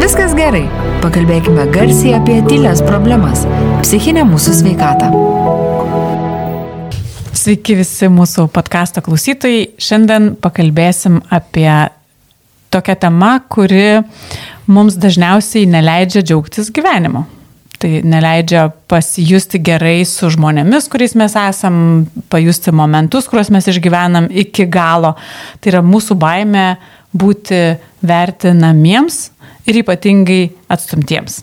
viskas gerai. Pakalbėkime garsiai apie tylės problemas - psichinę mūsų sveikatą. Sveiki visi mūsų podkasto klausytojai. Šiandien pakalbėsim apie tokią temą, kuri mums dažniausiai neleidžia džiaugtis gyvenimu. Tai neleidžia pasijusti gerai su žmonėmis, kuriais mes esam, pajusti momentus, kuriuos mes išgyvenam iki galo. Tai yra mūsų baime būti vertinamiems ir ypatingai atstumtiems.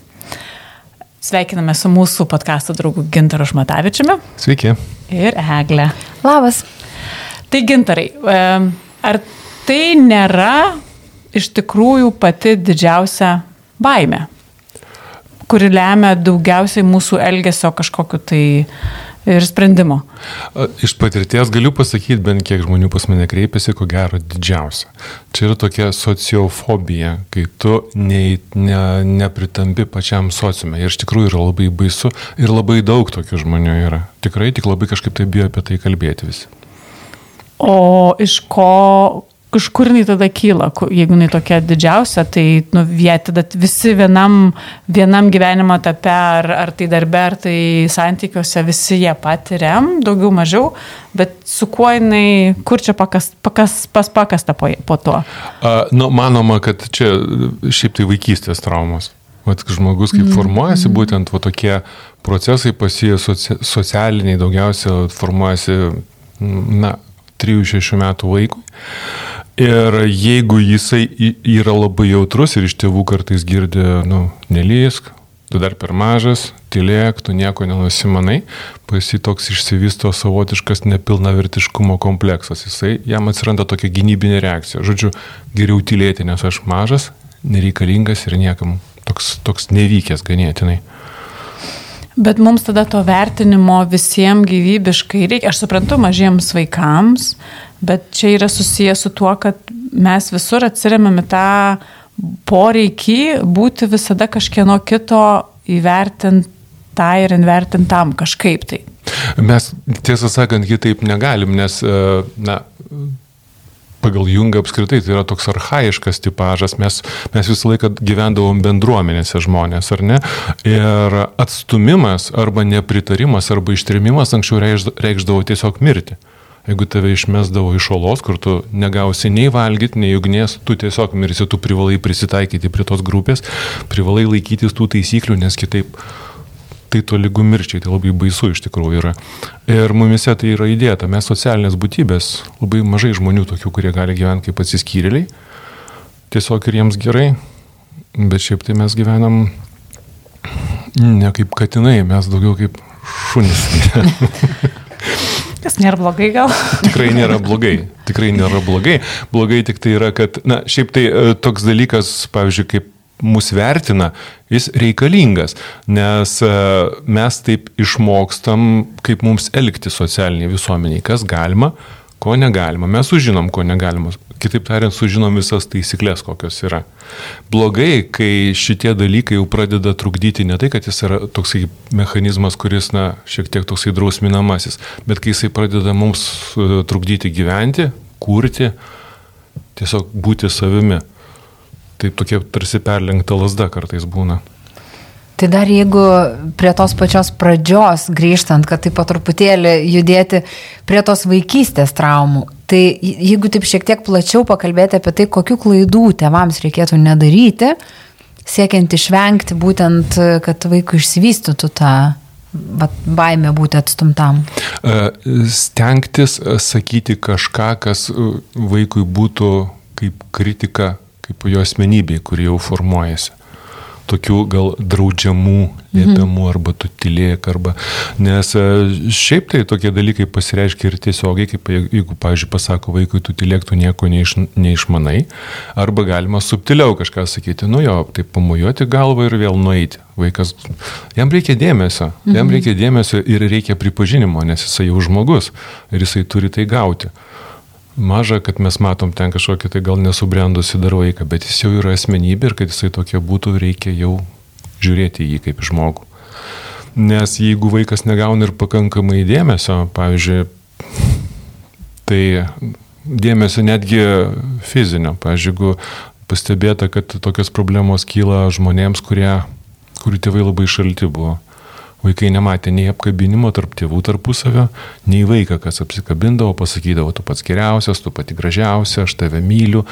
Sveikiname su mūsų podkasto draugu Gintaru Šmatavičiumi. Sveiki. Ir Eglė. Labas. Tai Gintarai, ar tai nėra iš tikrųjų pati didžiausia baime, kuri lemia daugiausiai mūsų elgesio kažkokiu tai ir sprendimo. Iš patirties galiu pasakyti, bent kiek žmonių pas mane kreipiasi, ko gero didžiausia. Čia yra tokia sociofobija, kai tu ne, ne, nepritampi pačiam sociume. Ir iš tikrųjų yra labai baisu ir labai daug tokių žmonių yra. Tikrai tik labai kažkaip tai bijo apie tai kalbėti visi. O iš ko, iš kur jinai tada kyla, jeigu jinai tokia didžiausia, tai nu, jie tada visi vienam, vienam gyvenimo etape, ar, ar tai darbe, ar tai santykiuose, visi jie patiriam, daugiau mažiau, bet su kuo jinai, kur čia pakas, pakas, pas pakasta po, po to? A, nu, manoma, kad čia šiaip tai vaikystės traumos. Vat žmogus kaip formuojasi, būtent va, tokie procesai pasie soci, socialiniai daugiausia formuojasi, na, 3-6 metų vaikui. Ir jeigu jisai yra labai jautrus ir iš tėvų kartais girdi, nu, nelysk, tu dar per mažas, tylėk, tu nieko nenusimanai, pasi toks išsivysto savotiškas nepilnavertiškumo kompleksas. Jisai, jam atsiranda tokia gynybinė reakcija. Žodžiu, geriau tylėti, nes aš mažas, nereikalingas ir niekam toks, toks nevykęs ganėtinai. Bet mums tada to vertinimo visiems gyvybiškai reikia. Aš suprantu mažiems vaikams, bet čia yra susijęs su tuo, kad mes visur atsiriamėm į tą poreikį būti visada kažkieno kito įvertintai ir invertintam kažkaip tai. Mes tiesą sakant, kitaip negalim, nes, na, pagal Jungą apskritai tai yra toks arhaiškas tipažas, mes, mes visą laiką gyvendavom bendruomenėse žmonės, ar ne? Ir atstumimas arba nepritarimas arba ištrimimas anksčiau reikšdavo tiesiog mirti. Jeigu tave išmesdavo iš olos, kur tu negausi nei valgyti, nei ugnies, tu tiesiog mirsi, tu privalai prisitaikyti prie tos grupės, privalai laikytis tų taisyklių, nes kitaip tai to lygų mirčiai, tai labai baisu iš tikrųjų yra. Ir mumise tai yra įdėta, mes socialinės būtybės, labai mažai žmonių tokių, kurie gali gyventi kaip atsiskyrėliai, tiesiog ir jiems gerai, bet šiaip tai mes gyvenam ne kaip katinai, mes daugiau kaip šunys. Kas nėra blogai gal? Tikrai nėra blogai. Tikrai nėra blogai. Blogai tik tai yra, kad, na, šiaip tai toks dalykas, pavyzdžiui, kaip mus vertina, jis reikalingas, nes mes taip išmokstam, kaip mums elgti socialiniai visuomeniai, kas galima, ko negalima. Mes sužinom, ko negalima. Kitaip tariant, sužinom visas taisyklės, kokios yra. Blogai, kai šitie dalykai jau pradeda trukdyti ne tai, kad jis yra toksai mechanizmas, kuris, na, šiek tiek toksai drausminamasis, bet kai jisai pradeda mums trukdyti gyventi, kurti, tiesiog būti savimi taip tokia tarsi perlenkta lasda kartais būna. Tai dar jeigu prie tos pačios pradžios grįžtant, kad taip pat truputėlį judėti prie tos vaikystės traumų, tai jeigu taip šiek tiek plačiau pakalbėti apie tai, kokiu klaidų tėvams reikėtų nedaryti, siekiant išvengti būtent, kad vaikui išsivystytų tą baimę būti atstumtam? Stengtis sakyti kažką, kas vaikui būtų kaip kritika kaip jo asmenybei, kuri jau formuojasi. Tokių gal draudžiamų, liepiamų mhm. arba tu tylėk, arba. Nes šiaip tai tokie dalykai pasireiškia ir tiesiogiai, kaip jeigu, pavyzdžiui, pasako vaikui, tu tylėk, tu nieko neiš, neišmanai, arba galima subtiliau kažką sakyti, nu jo, tai pamojuoti galvą ir vėl nueiti. Vaikas, jam reikia dėmesio, mhm. jam reikia dėmesio ir reikia pripažinimo, nes jisai jau žmogus ir jisai turi tai gauti maža, kad mes matom ten kažkokį tai gal nesubrendusi dar vaiką, bet jis jau yra asmenybė ir kad jisai tokia būtų, reikia jau žiūrėti jį kaip žmogų. Nes jeigu vaikas negauna ir pakankamai dėmesio, pavyzdžiui, tai dėmesio netgi fizinio, pavyzdžiui, jeigu pastebėta, kad tokios problemos kyla žmonėms, kurie, kurių tėvai labai šalti buvo. Vaikai nematė nei apkabinimo tarp tėvų tarpusavio, nei vaiką, kas apsikabindavo, pasakydavo, tu pats geriausias, tu pati gražiausia, aš tave myliu.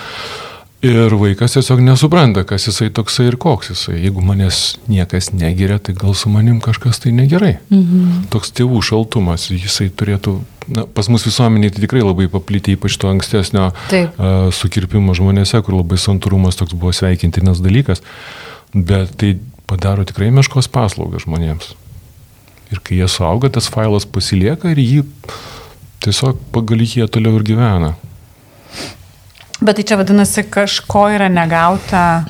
Ir vaikas tiesiog nesupranta, kas jisai toksai ir koks jisai. Jeigu manęs niekas negeria, tai gal su manim kažkas tai negerai. Mhm. Toks tėvų šaltumas, jisai turėtų, na, pas mus visuomeniai tai tikrai labai paplyti, ypač to ankstesnio uh, sukirpimo žmonėse, kur labai santūrumas toks buvo sveikintinas dalykas. Bet tai padaro tikrai meškos paslaugą žmonėms. Ir kai jie suauga, tas failas pasilieka ir jį tiesiog pagal jį toliau ir gyvena. Bet tai čia vadinasi, kažko yra negauta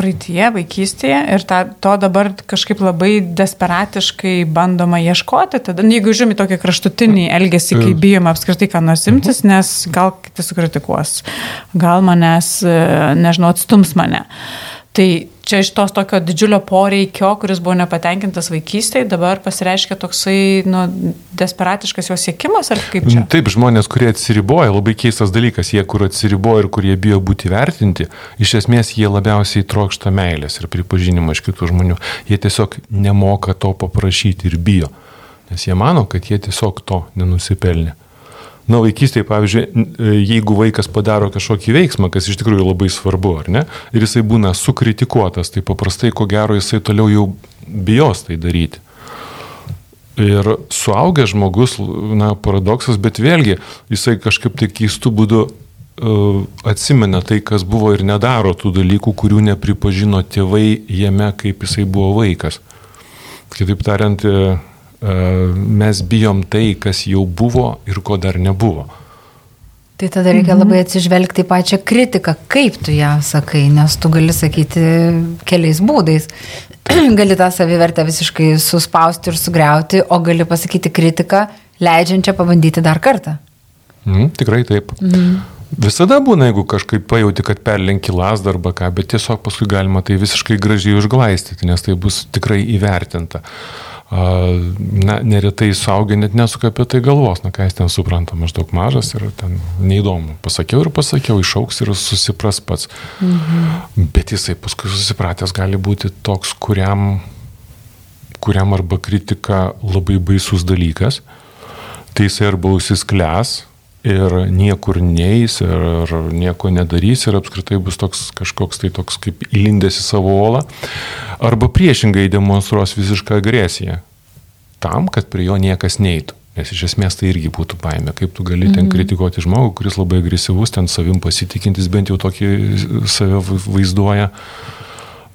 praeitie, vaikystėje ir ta, to dabar kažkaip labai desperatiškai bandoma ieškoti. Tada, nu, jeigu žiūrime tokį kraštutinį elgesį, kai bijoma apskritai ką nors imtis, mhm. nes gal kiti sukritikuos, gal manęs, nežinau, atstums mane. Tai čia iš tos tokio didžiulio poreikio, kuris buvo nepatenkintas vaikystėje, dabar pasireiškia toksai nu, desperatiškas jo siekimas, ar kaip čia? Taip, žmonės, kurie atsiriboja, labai keistas dalykas, jie kur atsiriboja ir kurie bijo būti vertinti, iš esmės jie labiausiai trokšta meilės ir pripažinimo iš kitų žmonių. Jie tiesiog nemoka to paprašyti ir bijo, nes jie mano, kad jie tiesiog to nenusipelnė. Na, vaikystėje, pavyzdžiui, e, jeigu vaikas padaro kažkokį veiksmą, kas iš tikrųjų labai svarbu, ar ne, ir jisai būna sukritikuotas, tai paprastai, ko gero, jisai toliau jau bijos tai daryti. Ir suaugęs žmogus, na, paradoksas, bet vėlgi, jisai kažkaip tai keistų būdų uh, atsimena tai, kas buvo ir nedaro tų dalykų, kurių nepripažino tėvai jame, kaip jisai buvo vaikas. Kitaip tariant, uh, mes bijom tai, kas jau buvo ir ko dar nebuvo. Tai tada reikia mhm. labai atsižvelgti į pačią kritiką, kaip tu ją sakai, nes tu gali sakyti keliais būdais. gali tą savivertę visiškai suspausti ir sugriauti, o gali pasakyti kritiką, leidžiančią pabandyti dar kartą. Mm, tikrai taip. Mhm. Visada būna, jeigu kažkaip pajauti, kad perlenki lasdą arba ką, bet tiesiog paskui galima tai visiškai gražiai užglaistyti, nes tai bus tikrai įvertinta. Na, neretai suaugę net nesuka apie tai galvos, na ką jis ten supranta, maždaug mažas ir ten neįdomu. Pasakiau ir pasakiau, išauks ir susipras pats. Mhm. Bet jisai paskui susipratęs gali būti toks, kuriam, kuriam arba kritika labai baisus dalykas, tai jisai arba užsiskles ir niekur neis ir, nieko nedarys ir apskritai bus toks kažkoks tai toks kaip įlindęs į savo olą, arba priešingai demonstruos visišką agresiją tam, kad prie jo niekas neitų. Nes iš esmės tai irgi būtų baime. Kaip tu gali ten mhm. kritikuoti žmogų, kuris labai agresyvus, ten savim pasitikintis, bent jau tokį save vaizduoja.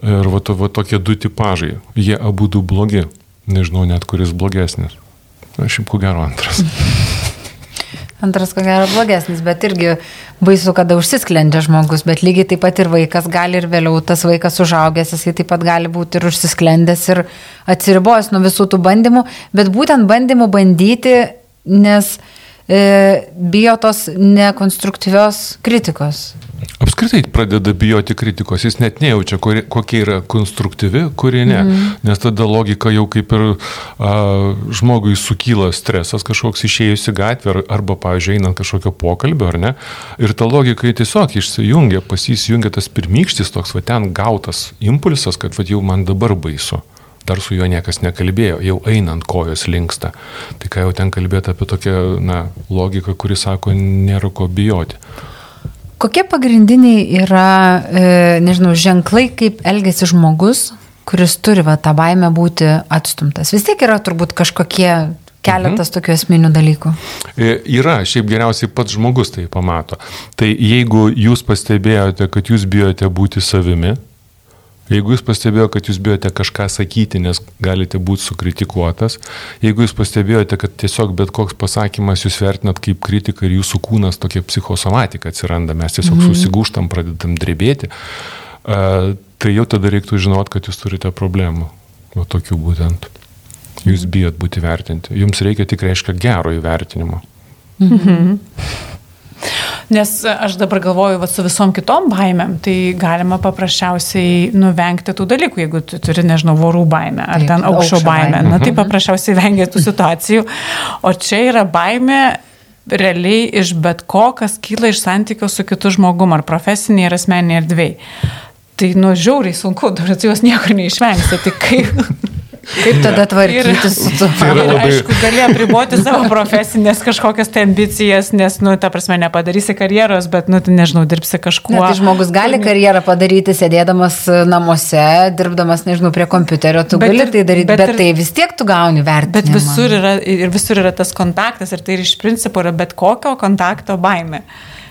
Ir va, va tokie du tipažai. Jie abu du blogi. Nežinau net kuris blogesnis. Aš šiaip ko gero antras. Antras, ko gero, blogesnis, bet irgi baisu, kada užsisklendžia žmogus, bet lygiai taip pat ir vaikas gali ir vėliau tas vaikas užaugęs, jisai taip pat gali būti ir užsisklendęs ir atsiribojęs nuo visų tų bandymų, bet būtent bandymų bandyti, nes e, bijo tos nekonstruktyvios kritikos. Apskritai pradeda bijoti kritikos, jis net nejaučia, kokia yra konstruktyvi, kuri ne. Mm. Nes tada logika jau kaip ir a, žmogui sukyla stresas kažkoks išėjus į gatvę arba, pavyzdžiui, einant kažkokio pokalbio, ar ne. Ir ta logika tiesiog išsijungia, pasisijungia tas pirmykštis toks, va ten gautas impulsas, kad va jau man dabar baisu dar su juo niekas nekalbėjo, jau einant kojos linksta. Tai ką jau ten kalbėti apie tokią na, logiką, kuri sako, nėra ko bijoti. Kokie pagrindiniai yra, e, nežinau, ženklai, kaip elgesi žmogus, kuris turi va, tą baimę būti atstumtas? Vis tiek yra turbūt kažkokie keletas mhm. tokių esminių dalykų. E, yra, šiaip geriausiai pats žmogus tai pamato. Tai jeigu jūs pastebėjote, kad jūs bijote būti savimi, Jeigu jūs pastebėjote, kad jūs bijote kažką sakyti, nes galite būti sukritikuotas, jeigu jūs pastebėjote, kad tiesiog bet koks pasakymas jūs vertinat kaip kritiką ir jūsų kūnas tokia psichosomatika atsiranda, mes tiesiog mm. susigūštam, pradedam drebėti, tai jau tada reiktų žinot, kad jūs turite problemų. O tokių būtent. Jūs bijot būti vertinti. Jums reikia tik reiškia gero įvertinimo. Mhm. Nes aš dabar galvoju, va, su visom kitom baimėm, tai galima paprasčiausiai nuvengti tų dalykų, jeigu tu turi, nežinau, vorų baimę ar Taip, ten aukščio baimę. Na tai mhm. paprasčiausiai vengia tų situacijų. O čia yra baimė realiai iš bet ko, kas kyla iš santykio su kitu žmogumu, ar profesiniai, ar asmeniniai erdvėjai. Tai, nu, žiauriai sunku, dar jos niekur neišvengsi. Tai kaip, Kaip tada tvarkytis su tuo? Tai yra labai... Aišku, gali apriboti savo profesinės kažkokias tai ambicijas, nes, nu, ta prasme, nepadarysi karjeros, bet, nu, tai nežinau, dirbsi kažkuo. Ne, tai žmogus gali karjerą padaryti sėdėdamas namuose, dirbdamas, nežinau, prie kompiuterio, tu bet gali ir, tai daryti, bet, bet ir, tai vis tiek tu gauni vertinimą. Bet visur yra, ir visur yra tas kontaktas ir tai iš principo yra bet kokio kontakto baime.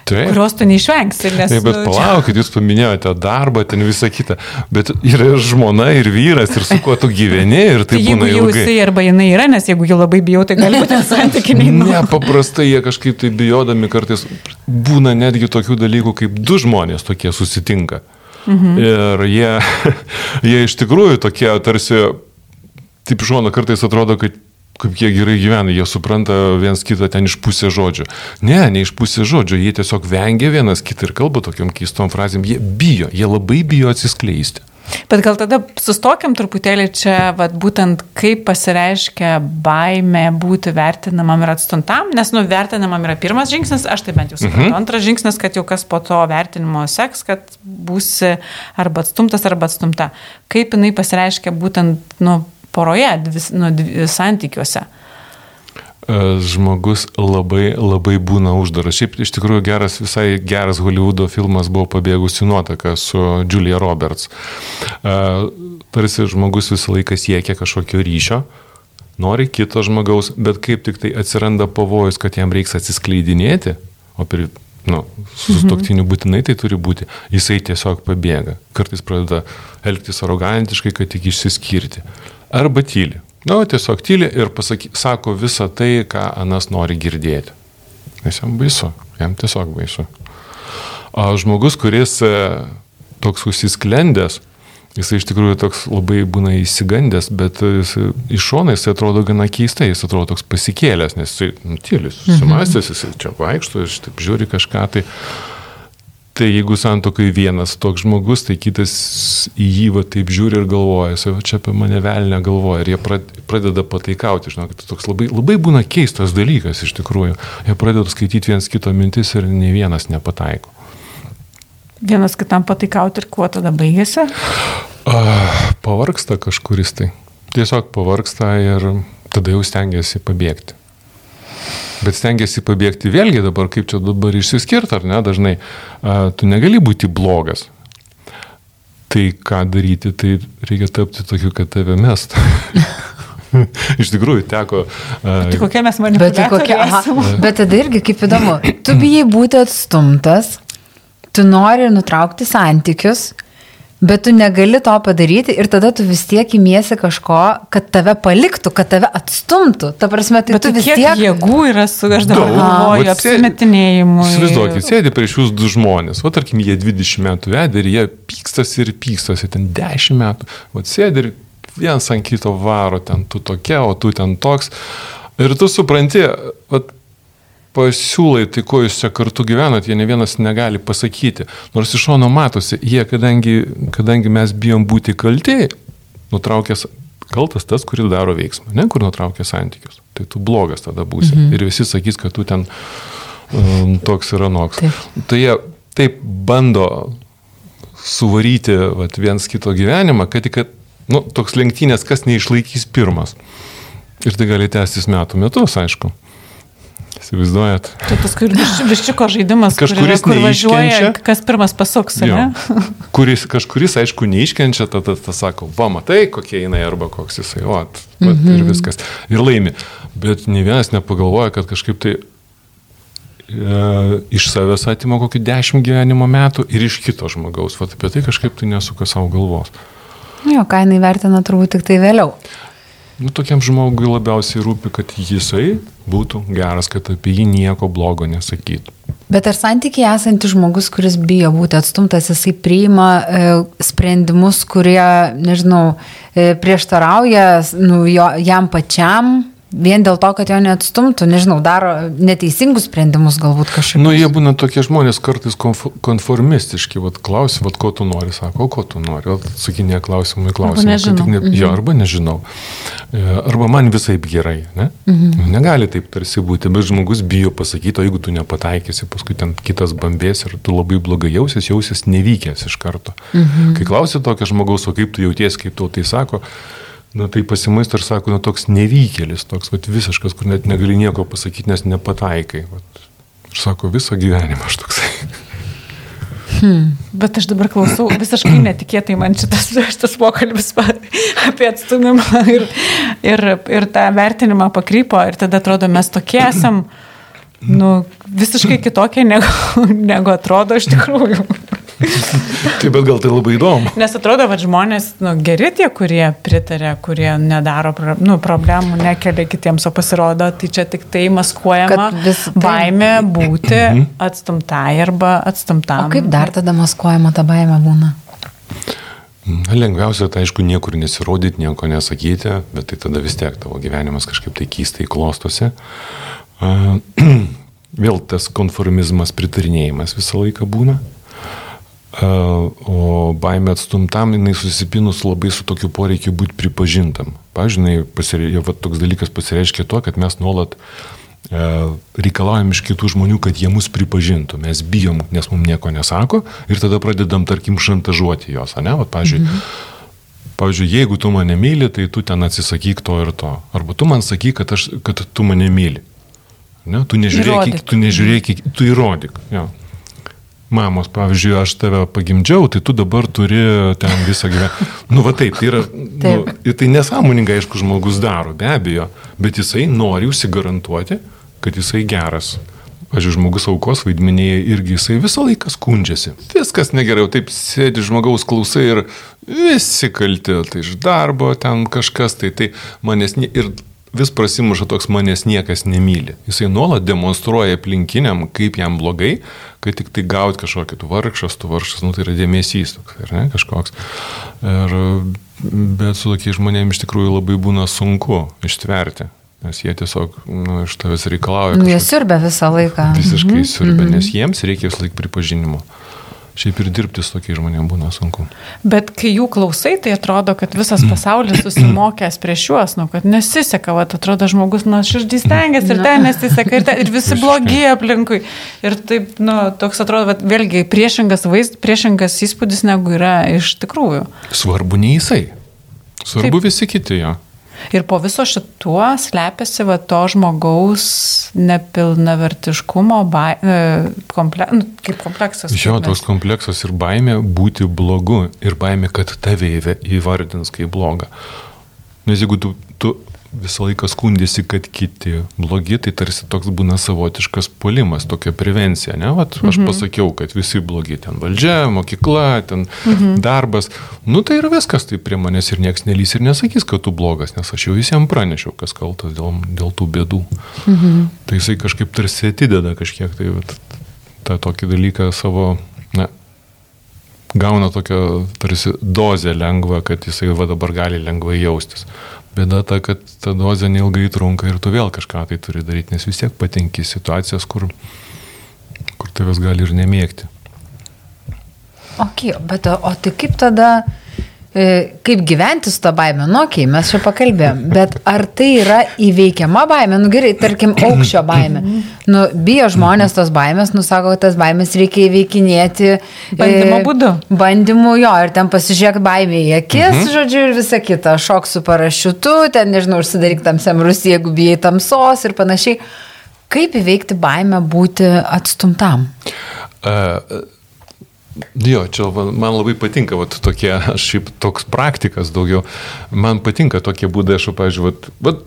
Taip. kurios tu neišvengsi. Nes, Taip, bet nu, palaukit, jūs paminėjote darbą, ten visą kitą, bet yra ir žmona, ir vyras, ir su kuo tu gyveni, ir tai, tai būna jau ilgai. Jisai arba jinai yra, nes jeigu jų labai bijau, tai gali būti santykiniai. Ne, paprastai jie kažkaip tai bijodami kartais būna netgi tokių dalykų, kaip du žmonės tokie susitinka. Mhm. Ir jie, jie iš tikrųjų tokie tarsi, taip žmona kartais atrodo, kad kaip jie gerai gyvena, jie supranta viens kitą ten iš pusės žodžio. Ne, ne iš pusės žodžio, jie tiesiog vengia vienas kitą ir kalba tokiam keistom frazėm, jie bijo, jie labai bijo atsiskleisti. Bet gal tada sustokiam truputėlį čia, vat, būtent kaip pasireiškia baime būti vertinamam ir atstumtam, nes, nu, vertinamam yra pirmas žingsnis, aš tai bent jau suprantu. Mhm. Antras žingsnis, kad jau kas po to vertinimo seks, kad būsi arba atstumtas, arba atstumta. Kaip jinai pasireiškia būtent, nu, poroje, vis, nu, santykiuose. E, žmogus labai, labai būna uždaras. Šiaip iš tikrųjų geras, visai geras Hollywoodo filmas buvo Pabėgusi nuotaka su Julia Roberts. E, tarsi žmogus visą laiką siekia kažkokio ryšio, nori kito žmogaus, bet kaip tik tai atsiranda pavojus, kad jam reiks atsiskleidinėti, o per nu, su toktiniu būtinai tai turi būti, jisai tiesiog pabėga. Kartais pradeda elgtis arogantiškai, kad tik išsiskirti arba tyli. Na, nu, tiesiog tyli ir pasaky, sako visą tai, ką Anas nori girdėti. Nes jam baisu, jam tiesiog baisu. O žmogus, kuris e, toks užsisklendęs, jisai iš tikrųjų toks labai būna įsigandęs, bet jis, iš šono jisai atrodo gana keistai, jis atrodo toks pasikėlęs, nes jisai nu, tylis, susimastęs, jisai čia vaikšto, jis taip žiūri kažką tai. Tai jeigu santokai vienas toks žmogus, tai kitas į jį va taip žiūri ir galvoja, jis čia apie mane velnę galvoja ir jie pradeda pataikauti, žinokit, tai toks labai, labai būna keistas dalykas iš tikrųjų. Jie pradeda skaityti viens kito mintis ir ne vienas nepataiko. Vienas kitam pataikauti ir kuo tada baigėsi? Pavarksta kažkuris tai. Tiesiog pavarksta ir tada jau stengiasi pabėgti. Bet stengiasi pabėgti vėlgi dabar, kaip čia dabar išsiskirti, ar ne, dažnai a, tu negali būti blogas. Tai ką daryti, tai reikia tapti tokiu, kad tave mest. Iš tikrųjų, teko. Uh, tai kokie mes manipuliatoriai. Bet, tai kokie, bet tada irgi kaip įdomu, tu bijai būti atstumtas, tu nori nutraukti santykius, Bet tu negali to padaryti ir tada tu vis tiek įmiesi kažko, kad tave paliktų, kad tave atstumtų. Ta prasme, tai Bet tu vis tiek... jėgų yra su, aš dabar galvoju, apsimetinėjimu. Įsivaizduokit, sėdi prieš jūs du žmonės, o tarkim, jie 20 metų vedė ir jie pykstasi ir pykstasi, ten 10 metų. O sėdi ir vienas ant kito varo, ten tu tokia, o tu ten toks. Ir tu supranti, vat, pasiūlai, tai ko jūs čia kartu gyvenat, jie ne vienas negali pasakyti. Nors iš šono matosi, jie, kadangi, kadangi mes bijom būti kalti, nutraukęs kaltas tas, kuris daro veiksmą, ne kur nutraukia santykius. Tai tu blogas tada būsi. Mhm. Ir visi sakys, kad tu ten um, toks yra noks. Taip. Tai jie taip bando suvaryti vat, viens kito gyvenimą, kad tik, nu, toks lenktynės, kas neišlaikys pirmas. Ir tai gali tęstis metų metus, aišku. Įsivaizduojat? Tai paskui viščiuko žaidimas, kažkuris kur, kur važiuoja, kas pirmas pasuks, ne? kuris, kažkuris, aišku, neiškenčia, tada ta, ta sako, va, matai, kokie jinai arba koks jisai, o, mm -hmm. ir mhm. viskas. Ir laimi. Bet ne vienas nepagalvoja, kad kažkaip tai e, iš savęs atima kokį dešimt gyvenimo metų ir iš kito žmogaus. Vat apie tai kažkaip tai nesuka savo galvos. Jo, ką jinai vertina turbūt tik tai vėliau. Nu, tokiam žmogui labiausiai rūpi, kad jisai būtų geras, kad apie jį nieko blogo nesakytų. Bet ar santykiai esantis žmogus, kuris bijo būti atstumtas, jisai priima e, sprendimus, kurie, nežinau, e, prieštarauja nu, jo, jam pačiam, vien dėl to, kad jo neatstumtų, nežinau, daro neteisingus sprendimus galbūt kažkaip. Nu, jie būna tokie žmonės kartais konf konformistiški, vad klausi, vad ko tu nori, sako, o ko tu nori, vat atsakinė klausimų į klausimą. Arba nežinau. Ne, jo, arba nežinau. E, Arba man visai gerai, ne? Mhm. Negali taip tarsi būti, bet žmogus bijo pasakyti, o jeigu tu nepataikysi, paskui ten kitas bambės ir tu labai blogai jausies, jausies nevykęs iš karto. Mhm. Kai klausi tokio žmogaus, o kaip tu jauties, kaip tau tai sako, Na tai pasimaisto ir sako, na toks nevykėlis, toks vat, visiškas, kur net negali nieko pasakyti, nes nepataikai. Vat. Ir sako, visą gyvenimą aš toksai. Bet aš dabar klausau, visiškai netikėtai man šitas, šitas pokalbis apie atstumimą ir, ir, ir tą vertinimą pakrypo ir tada atrodo, mes tokie esam, nu, visiškai kitokie negu, negu atrodo iš tikrųjų. Tai bet gal tai labai įdomu. Nes atrodo, kad žmonės, nu, geri tie, kurie pritarė, kurie nedaro nu, problemų, nekelia kitiems, o pasirodo, tai čia tik tai maskuojama Kad vis- tai- baime būti atstumtai arba atstumtam. O kaip dar tada maskuojama ta baime būna? Na, lengviausia, tai aišku, niekur nesirodyti, nieko nesakyti, bet tai tada vis tiek tavo gyvenimas kažkaip tai keistai klostosi. A, Vėl tas konformizmas, pritarinėjimas visą laiką būna. A, O baimė atstumtam, jinai susipinus labai su tokiu poreikiu būti pripažintam. Pavyzdžiui, pasirei, va, toks dalykas pasireiškia tuo, kad mes nuolat e, reikalaujam iš kitų žmonių, kad jie mus pripažintų. Mes bijom, nes mums nieko nesako ir tada pradedam, tarkim, šantažuoti jos, ne? Vat, pavyzdžiui, mhm. pavyzdžiui, jeigu tu mane myli, tai tu ten atsisakyk to ir to. Arba tu man sakyk, kad, aš, kad tu mane myli. Ne? Tu nežiūrėk, tu nežiūrėk, tu įrodyk. Jo. Mamos, pavyzdžiui, aš tave pagimdžiau, tai tu dabar turi ten visą gyvenimą. Nu, va taip, tai yra, nu, Taip. ir tai nesąmoningai, aišku, žmogus daro, be abejo, bet jisai nori užsigarantuoti, kad jisai geras. Pavyzdžiui, žmogus aukos vaidmenėje irgi jisai visą laiką skundžiasi. Viskas negerai, jau taip sėdi žmogaus klausai ir visi kalti, tai iš darbo ten kažkas, tai tai manęs nie... ir vis prasimuša toks manęs niekas nemyli. Jisai nuolat demonstruoja aplinkiniam, kaip jam blogai, kad tik tai gaut kažkokį, tu vargšas, tu vargšas, nu tai yra dėmesys toks, ar ne, kažkoks. Ir, bet su tokiais žmonėmis iš tikrųjų labai būna sunku ištverti, nes jie tiesiog nu, iš tavęs reikalauja. Nu, jie siurbia visą laiką. Visiškai siurbia, nes jiems reikia vis laik pripažinimo. Šiaip ir dirbti su tokiais žmonėmis būna sunku. Bet kai jų klausai, tai atrodo, kad visas pasaulis susimokęs prieš juos, nu, kad nesiseka, va, atrodo, žmogus nuo širdį stengiasi ir ten nesiseka, ir, ten, ir visi blogi aplinkui. Ir taip, nu, toks atrodo, va, vėlgi priešingas vaizdas, priešingas įspūdis negu yra iš tikrųjų. Svarbu ne jisai. Svarbu Taip. visi kiti jo. Ir po viso šituo slepiasi va to žmogaus nepilnavertiškumo, bai, e, komple, nu, kaip kompleksas. Jo, toks kompleksas ir baimė būti blogu, ir baimė, kad tave įvardins kaip blogą. Nes jeigu tu, tu visą laiką skundėsi, kad kiti blogi, tai tarsi toks būna savotiškas polimas, tokia prevencija, ne? Vat, aš mhm. pasakiau, kad visi blogi, ten valdžia, mokykla, ten mhm. darbas. Nu tai ir viskas, tai prie manęs ir nieks nelys ir nesakys, kad tu blogas, nes aš jau visiems pranešiau, kas kaltas dėl, dėl tų bėdų. Mhm. Tai jisai kažkaip tarsi atideda kažkiek tai vat, tą tokį dalyką savo, na, gauna tokią tarsi dozę lengvą, kad jisai va dabar gali lengvai jaustis. Bėda ta, kad ta dozė neilgai trunka ir tu vėl kažką tai turi daryti, nes vis tiek patenki situacijas, kur, kur tavęs gali ir nemėgti. Ok, bet o, tai kaip tada, kaip gyventi su tą baimę? Nu, ok, mes čia pakalbėjom, bet ar tai yra įveikiama baimė? Nu gerai, tarkim, aukščio baimė. Nu, bijo žmonės tos baimės, nusako, kad tas baimės reikia įveikinėti. Bandymo būdu. Bandymu jo, ir ten pasižiūrėk baimė į akis, mhm. žodžiu, ir visa kita. Šok su parašiutu, ten, nežinau, užsidaryk tamsiam rusį, jeigu bijai tamsos ir panašiai. Kaip įveikti baimę būti atstumtam? Uh, Jo, čia man labai patinka, vat, tokie, aš šiaip toks praktikas daugiau, man patinka tokie būdai, aš, pavyzdžiui, vat, vat,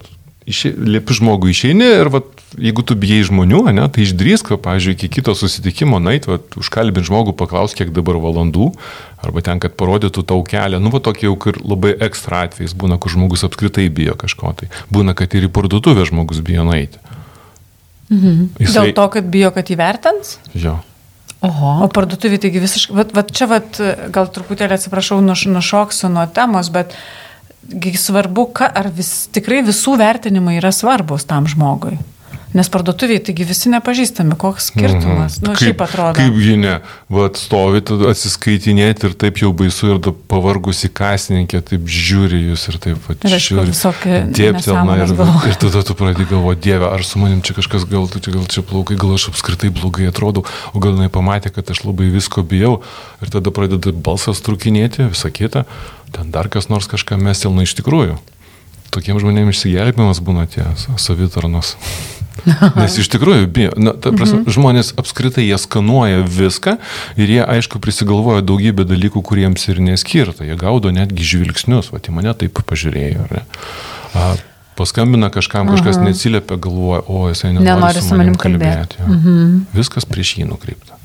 išė, liepi žmogui išeini ir vat, jeigu tu bijai žmonių, ne, tai išdrįsk, va, pavyzdžiui, iki kito susitikimo, nait, vat, užkalbint žmogų, paklaus, kiek dabar valandų, arba ten, kad parodytų tau kelią, nu, va, tokie jau kur labai ekstra atvejais būna, kur žmogus apskritai bijo kažko, tai būna, kad ir į parduotuvę žmogus bijo nueiti. Mhm. Dėl to, kad bijo, kad įvertins? Jo. Oho. O parduotuvė, taigi visiškai, vat, vat čia vat, gal truputėlį atsiprašau, nuš, nušoksiu nuo temos, bet svarbu, ka, ar vis, tikrai visų vertinimai yra svarbus tam žmogui. Nes parduotuviai, taigi visi nepažįstami, koks skirtumas. Mhm. Nu, šiaip atrodo. Kaip žinia, va, stovit atsiskaitinėti ir taip jau baisu ir pavargusi kasininkė, taip žiūri jūs ir taip pat. Visokie. Dieptelna ir, ir tada tu pradedi galvoti, Dieve, ar su manim čia kažkas gal, čia, gal čia plaukai, gal aš apskritai blogai atrodau, o gal jinai pamatė, kad aš labai visko bijau ir tada pradeda balsas trukinėti, visa kita, ten dar kas nors kažką mestelna iš tikrųjų. Tokiem žmonėms išsigelbėjimas būna tie savitarnos. Nes iš tikrųjų, bijo, na, ta prasme, mhm. žmonės apskritai jie skanuoja viską ir jie, aišku, prisigalvoja daugybę dalykų, kuriems ir neskirta. Jie gaudo netgi žvilgsnius, va, į mane taip pažiūrėjo. Ne? A, paskambina kažkam, kažkas mhm. neatsiliepia, galvoja, o jisai nenori, nenori su manim kalbėti. kalbėti mhm. Viskas prieš jį nukreipta.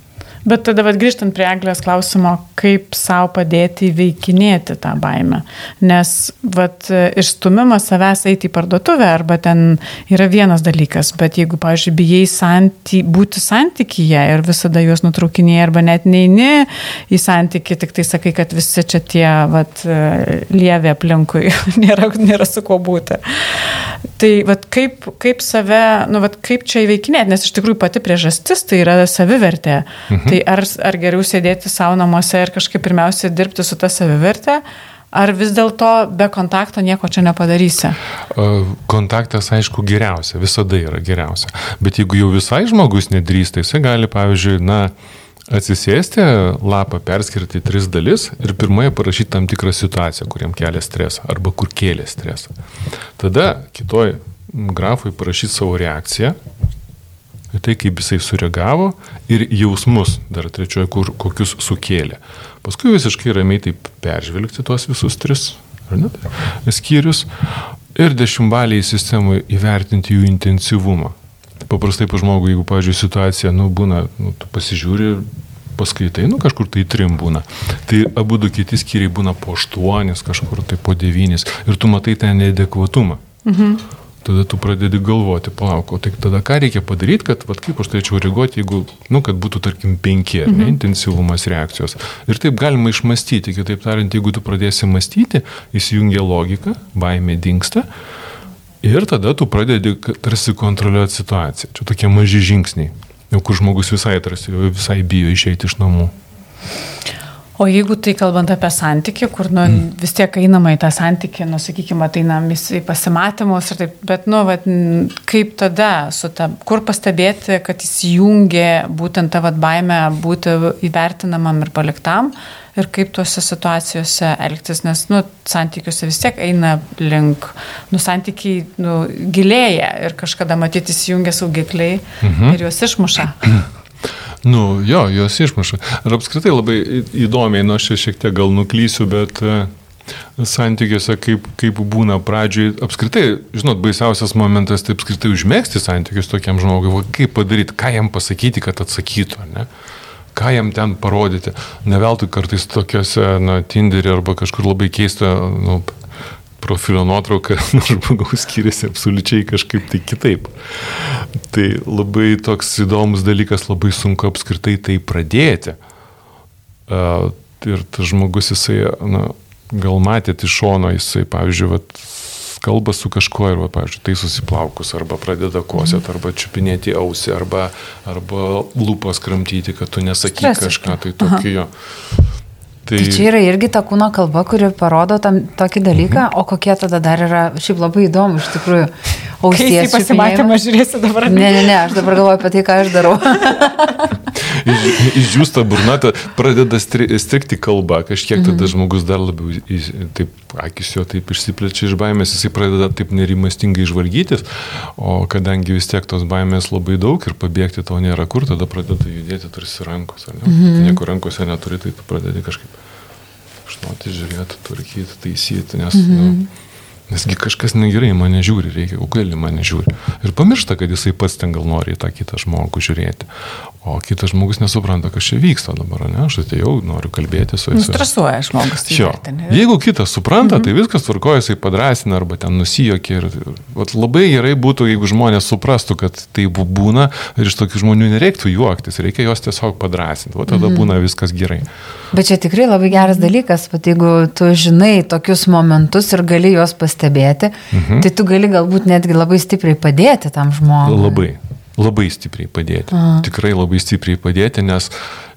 Bet tada, vad grįžtant prie Anglės klausimo, kaip savo padėti įveikinėti tą baimę. Nes, vad, išstumimas savęs eiti į parduotuvę arba ten yra vienas dalykas, bet jeigu, pavyzdžiui, bijai santy, būti santykyje ir visada juos nutraukinėjai arba net neini į santykį, tik tai sakai, kad visi čia tie, vad, lievė aplinkui, nėra, nėra su kuo būti. Tai, vad, kaip, kaip save, nu, vad, kaip čia įveikinėti, nes iš tikrųjų pati priežastis tai yra savivertė. Mhm. Tai ar, ar geriau sėdėti savo namuose ir kažkaip pirmiausia dirbti su ta savivertė, ar vis dėlto be kontakto nieko čia nepadarysi? Kontaktas, aišku, geriausia, visada yra geriausia. Bet jeigu jau visai žmogus nedrįsta, jisai gali, pavyzdžiui, na, atsisėsti, lapą perskirti į tris dalis ir pirmoje parašyti tam tikrą situaciją, kuriam kelia stresą arba kur kėlė stresą. Tada kitoj grafui parašyti savo reakciją, tai kaip jisai sureagavo ir jausmus dar trečioje, kur kokius sukėlė. Paskui visiškai ramiai taip peržvelgti tuos visus tris ne, skyrius ir dešimtbaliai sistemai įvertinti jų intensyvumą. Paprastai pa žmogui, jeigu, pavyzdžiui, situacija, nu, būna, nu, tu pasižiūri, paskaitai, nu, kažkur tai trim būna. Tai abu du kiti skyriai būna po aštuonis, kažkur tai po devynis ir tu matai tą neadekvatumą. Mhm tada tu pradedi galvoti, palauk, o tai tada ką reikia padaryti, kad, vad kaip aš turėčiau reaguoti, jeigu, nu, kad būtų, tarkim, penki, mhm. ne, intensyvumas reakcijos. Ir taip galima išmastyti, kitaip tariant, jeigu tu pradėsi mąstyti, įsijungia logika, baimė dinksta. Ir tada tu pradedi tarsi kontroliuoti situaciją. Čia tokie maži žingsniai, jau kur žmogus visai, tarsi, visai bijo išeiti iš namų. O jeigu tai kalbant apie santykių, kur nu, mm. vis tiek einama į tą santykių, nu, sakykime, ateinam į pasimatymus ir taip, bet, nu, vat, kaip tada, ta, kur pastebėti, kad įsijungia būtent ta vat, baime būti įvertinamam ir paliktam ir kaip tuose situacijose elgtis, nes, nu, santykiuose vis tiek eina link, nu, santykiai, nu, gilėja ir kažkada matyti įsijungia saugikliai mhm. ir juos išmuša. Nu, jo, jos išmuša. Ir apskritai labai įdomiai, nu aš šiek tiek gal nuklysiu, bet e, santykiuose, kaip, kaip būna pradžioj, apskritai, žinot, baisiausias momentas, tai apskritai užmėgsti santykius tokiam žmogui, kaip padaryti, ką jam pasakyti, kad atsakytų, ne? ką jam ten parodyti. Neveltui kartais tokiuose, na, Tinderį arba kažkur labai keista, nu, profilio nuotrauka nuo žmogaus skiriasi absoliučiai kažkaip tai kitaip. Tai labai toks įdomus dalykas, labai sunku apskritai tai pradėti. Ir tas žmogus, jisai, na, gal matėte iš šono, jisai, pavyzdžiui, vat, kalba su kažkuo ir, pavyzdžiui, tai susiplaukus, arba pradeda kosėti, arba čiupinėti ausį, arba, arba lūpas kramtyti, kad tu nesakyk Stresas. kažką, tai tokio. Tai... tai čia yra irgi ta kūno kalba, kuri parodo tam tokį dalyką, mhm. o kokie tada dar yra, šiaip labai įdomu iš tikrųjų. Ausies pasimatymą žiūrėsi dabar. Ne, ne, ne, aš dabar galvoju apie tai, ką aš darau. Išdžiūsta burnata, pradeda strikti kalbą, kažkiek tada mhm. žmogus dar labiau, taip, akis jo taip išsiplečia iš baimės, jisai pradeda taip nerimastingai žvalgytis, o kadangi vis tiek tos baimės labai daug ir pabėgti to nėra kur, tada pradeda judėti tarsi rankos, ar ne? Mhm. Nieko rankose neturi, tai tu pradedi kažkaip žinoti, žiūrėti, tvarkyti, taisyti, nes, mhm. nu, Nesgi kažkas negerai mane žiūri, reikia, gali mane žiūri. Ir pamiršta, kad jisai pats ten gal nori į tą kitą žmogų žiūrėti. O kitas žmogus nesupranta, kas čia vyksta dabar, ne? Aš atėjau, noriu kalbėti su jumis. Stresuoja žmogus. tai Jo. Jeigu kitas supranta, mhm. tai viskas tvarkoja, jisai padrasina arba ten nusijokia. Ir, vat, labai gerai būtų, jeigu žmonės suprastų, kad tai būna ir iš tokių žmonių nereiktų juoktis, reikia juos tiesiog padrasinti. O tada mhm. būna viskas gerai. Bet čia tikrai labai geras dalykas, bet jeigu tu žinai tokius momentus ir gali juos pastebėti, mhm. tai tu gali galbūt netgi labai stipriai padėti tam žmogui. Labai, labai stipriai padėti. Aha. Tikrai labai stipriai padėti, nes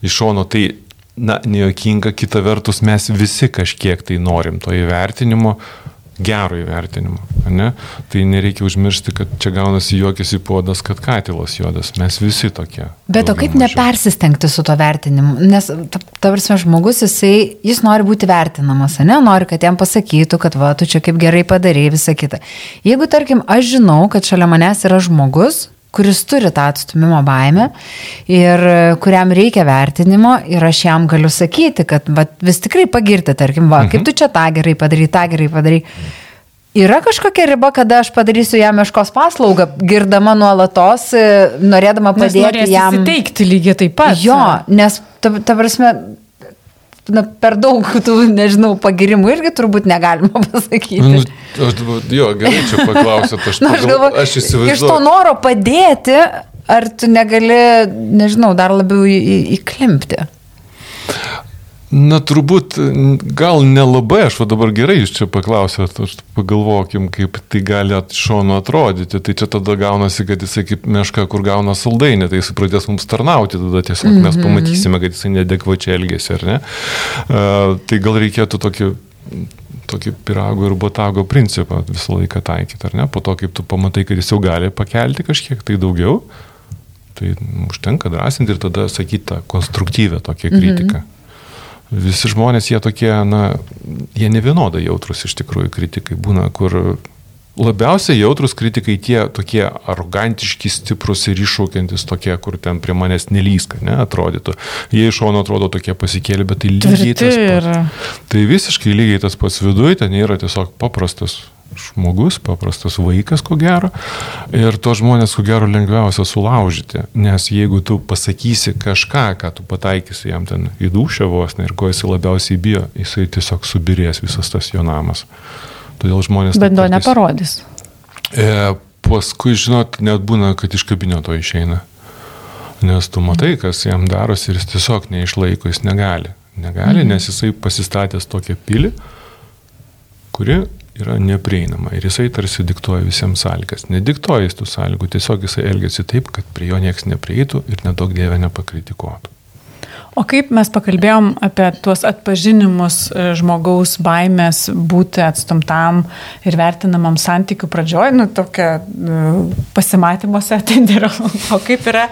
iš šono tai, na, nejokinga, kita vertus mes visi kažkiek tai norim to įvertinimo, gero įvertinimo. Ne? Tai nereikia užmiršti, kad čia gaunasi juokis į puodas, kad katilas juodas. Mes visi tokie. Bet o kaip mažiau. nepersistengti su to vertinimu? Nes, ta ta žmogus, jisai, jis nori būti vertinamas, ne? Nori, kad jam pasakytų, kad va, tu čia kaip gerai padarėjai, visa kita. Jeigu, tarkim, aš žinau, kad šalia manęs yra žmogus, kuris turi tą atstumimo baimę ir e, kuriam reikia vertinimo ir aš jam galiu sakyti, kad va, vis tikrai pagirti, tarkim, va, kaip tu čia tą gerai padarai, tą gerai padarai. Yra kažkokia riba, kada aš padarysiu jam meškos paslaugą, girdama nuolatos, e, norėdama Nes padėti norės jam. įsiteikti lygiai taip pat. Jo, nes, ta, ta prasme, na, per daug tų, nežinau, pagirimų irgi turbūt negalima pasakyti. Nu, aš, jo, gerai, čia paklausėt, aš, Na, aš galvoju, aš iš to įsivaizduoju. noro padėti, ar tu negali, nežinau, dar labiau į- į- įklimpti. Na, turbūt, gal nelabai, aš va dabar gerai jūs čia paklausėt, aš pagalvokim, kaip tai gali at- iš šono atrodyti. Tai čia tada gaunasi, kad jisai kaip meška, kur gauna saldainį, tai jis pradės mums tarnauti, tada tiesiog mm -hmm. mes pamatysime, kad jisai nedekvačiai elgesi, ar ne? Uh, tai gal reikėtų tokį tokį pirago ir botago principą visą laiką taikyti, ar ne? Po to, kaip tu pamatai, kad jis jau gali pakelti kažkiek tai daugiau, tai užtenka drąsinti ir tada sakyti tą konstruktyvę tokią kritiką. Mhm. Visi žmonės, jie tokie, na, jie ne vienodai jautrus iš tikrųjų kritikai būna, kur labiausiai jautrus kritikai tie tokie arogantiški, stiprus ir iššaukiantis tokie, kur ten prie manęs nelyska, ne, atrodytų. Jie iš šono atrodo tokie pasikėlė, bet tai lygiai tas pats. Tai visiškai lygiai tas pats viduje, ten yra tiesiog paprastas žmogus, paprastas vaikas, ko gero. Ir to žmonės, ko gero, lengviausia sulaužyti. Nes jeigu tu pasakysi kažką, ką tu pataikysi jam ten į dušę vos, ne, ir ko jisai labiausiai bijo, jisai tiesiog subirės visas tas jo namas. Todėl žmonės... Bet to neparodys. E, paskui, žinot, net būna, kad iš kabineto išeina. Nes tu matai, kas jam darosi ir jis tiesiog neišlaiko, jis negali. Negali, mm. nes jisai pasistatęs tokią pilį, kuri yra neprieinama. Ir jisai tarsi diktuoja visiems sąlygas. Nediktuoja jis tų sąlygų, tiesiog jisai elgesi taip, kad prie jo niekas neprieitų ir nedaug dievė nepakritikuotų. O kaip mes pakalbėjom apie tuos atpažinimus e, žmogaus baimės būti atstumtam ir vertinamam santykių pradžioj, nu tokia e, pasimatymuose tenderio. O kaip yra,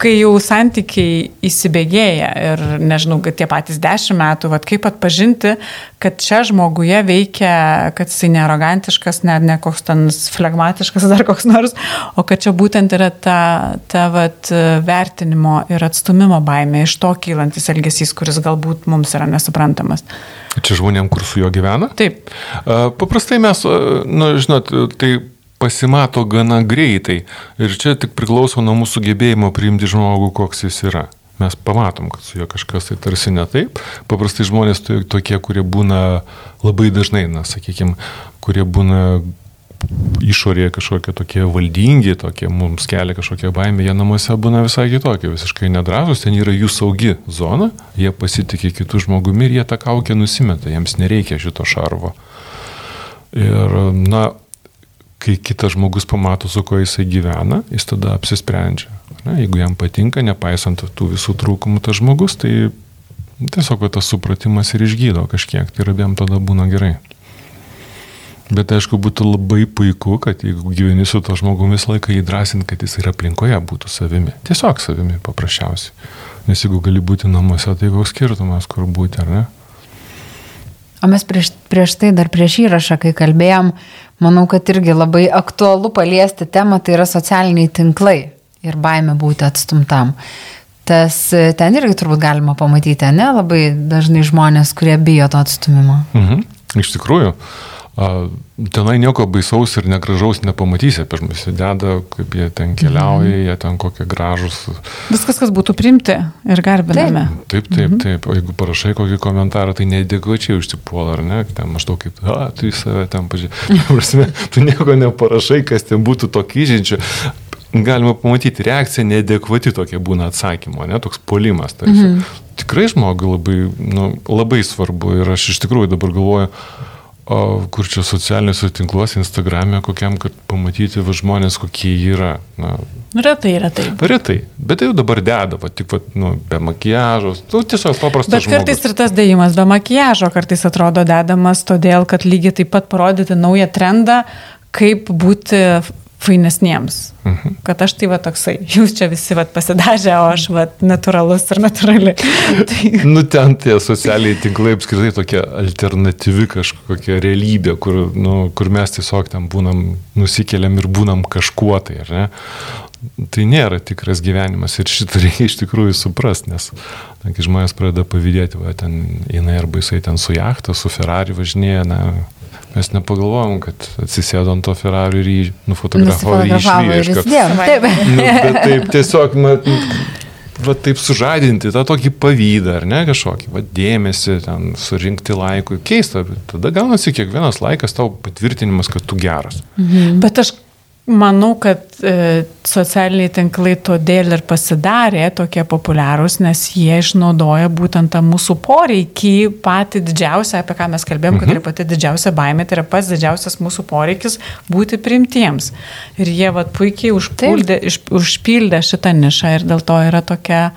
kai jau santykiai įsibėgėja ir nežinau, kad tie patys dešimt metų, vat, kaip atpažinti, kad čia žmoguje veikia, kad jisai nearogantiškas, ne, ne koks ten flegmatiškas dar koks nors, o kad čia būtent yra ta, ta vat, vertinimo ir atstumimo baimė, iš to kylantis elgesys, kuris galbūt mums yra nesuprantamas. Čia žmonėm, kur su juo gyvena? Taip. Paprastai mes, a, nu, žinot, tai pasimato gana greitai ir čia tik priklauso nuo mūsų gebėjimo priimti žmogų, koks jis yra. Mes pamatom, kad su juo kažkas tai tarsi ne taip. Paprastai žmonės to- tokie, kurie būna labai dažnai, na, sakykime, kurie būna išorėje kažkokie tokie valdingi, tokie mums kelia kažkokie baimė, jie namuose būna visai kitokie, visiškai nedrasus, ten yra jų saugi zona, jie pasitikė kitų žmogumi ir jie tą kaukę nusimeta, jiems nereikia šito šarvo. Ir, na, kai kitas žmogus pamato, su kuo jisai gyvena, jis tada apsisprendžia. Na, jeigu jam patinka, nepaisant tų visų trūkumų, tas žmogus, tai tiesiog tas supratimas ir išgydo kažkiek, tai ir abiem tada būna gerai. Bet aišku, būtų labai puiku, kad jeigu gyveni su to žmogumi visą laiką įdrasint, kad jis ir aplinkoje būtų savimi. Tiesiog savimi paprasčiausiai. Nes jeigu gali būti namuose, tai koks skirtumas, kur būti, ar ne? O mes prieš, prieš tai dar prieš įrašą, kai kalbėjom, manau, kad irgi labai aktualu paliesti temą, tai yra socialiniai tinklai ir baime būti atstumtam. Tas e, ten irgi turbūt galima pamatyti, ne? Labai dažnai žmonės, kurie bijo to atstumimo. Mhm. Iš tikrųjų, A, tenai nieko baisaus ir negražaus nepamatysi apie žmonės. Jie deda, kaip jie ten keliauja, Mhm. jie ten kokie gražus. Viskas, kas būtų primti ir garbiname. Taip, taip, taip. O jeigu parašai kokį komentarą, tai neadekvačiai užsipuola, ar ne? Ten maždaug kaip, a, tu į save ten pažiūrėjai. tu nieko neparašai, kas ten būtų tokį žinčių. Galima pamatyti, reakcija neadekvati tokia būna atsakymo, ne toks polimas. Tarsi. Mhm. Tikrai žmogui labai, nu, labai svarbu ir aš iš tikrųjų dabar galvoju, o kur čia socialiniuose tinkluose, Instagram'e kokiam, kad pamatyti va, žmonės, kokie yra. Na, Retai, retai. retai, bet tai jau dabar deda, va, tik va, nu, be makiažos, nu, tiesiog paprastas Bet kartais žmogus. ir tas dėjimas be makiažo kartais atrodo dedamas todėl, kad lygiai taip pat parodyti naują trendą, kaip būti fainesniems. Mhm. Kad aš tai va toksai, jūs čia visi va pasidažę, o aš va natūralus ir natūrali. tai, Nu, ten tie socialiniai tinklai apskritai tokia alternatyvi kažkokia realybė, kur, nu, kur mes tiesiog ten būnam, nusikeliam ir būnam kažkuo tai, ar ne? Tai nėra tikras gyvenimas ir šitą reikia iš tikrųjų suprasti, nes na, kai žmonės pradeda pavydėti, va, ten jinai arba jisai ten su jachta, su Ferrari važinėja, na, mes nepagalvojom, kad atsisėdo ant to Ferrari ir jį nufotografavo ir išvyjo iš karto. Nu, bet taip tiesiog, mat, va taip sužadinti tą tokį pavydą, ar ne kažkokį, va dėmesį, ten surinkti laikui. Keista, bet tada gaunasi kiekvienas laikas tau patvirtinimas, kad tu geras. Bet aš manau, kad e, socialiniai tinklai todėl ir pasidarė tokie populiarūs, nes jie išnaudoja būtent tą mūsų poreikį, patį didžiausią, apie ką mes kalbėjom, mhm. kad yra pati didžiausia baimė, tai yra pats didžiausias mūsų poreikis būti primtiems. Ir jie vat, puikiai užpuldė, iš, užpildė šitą nišą ir dėl to yra tokia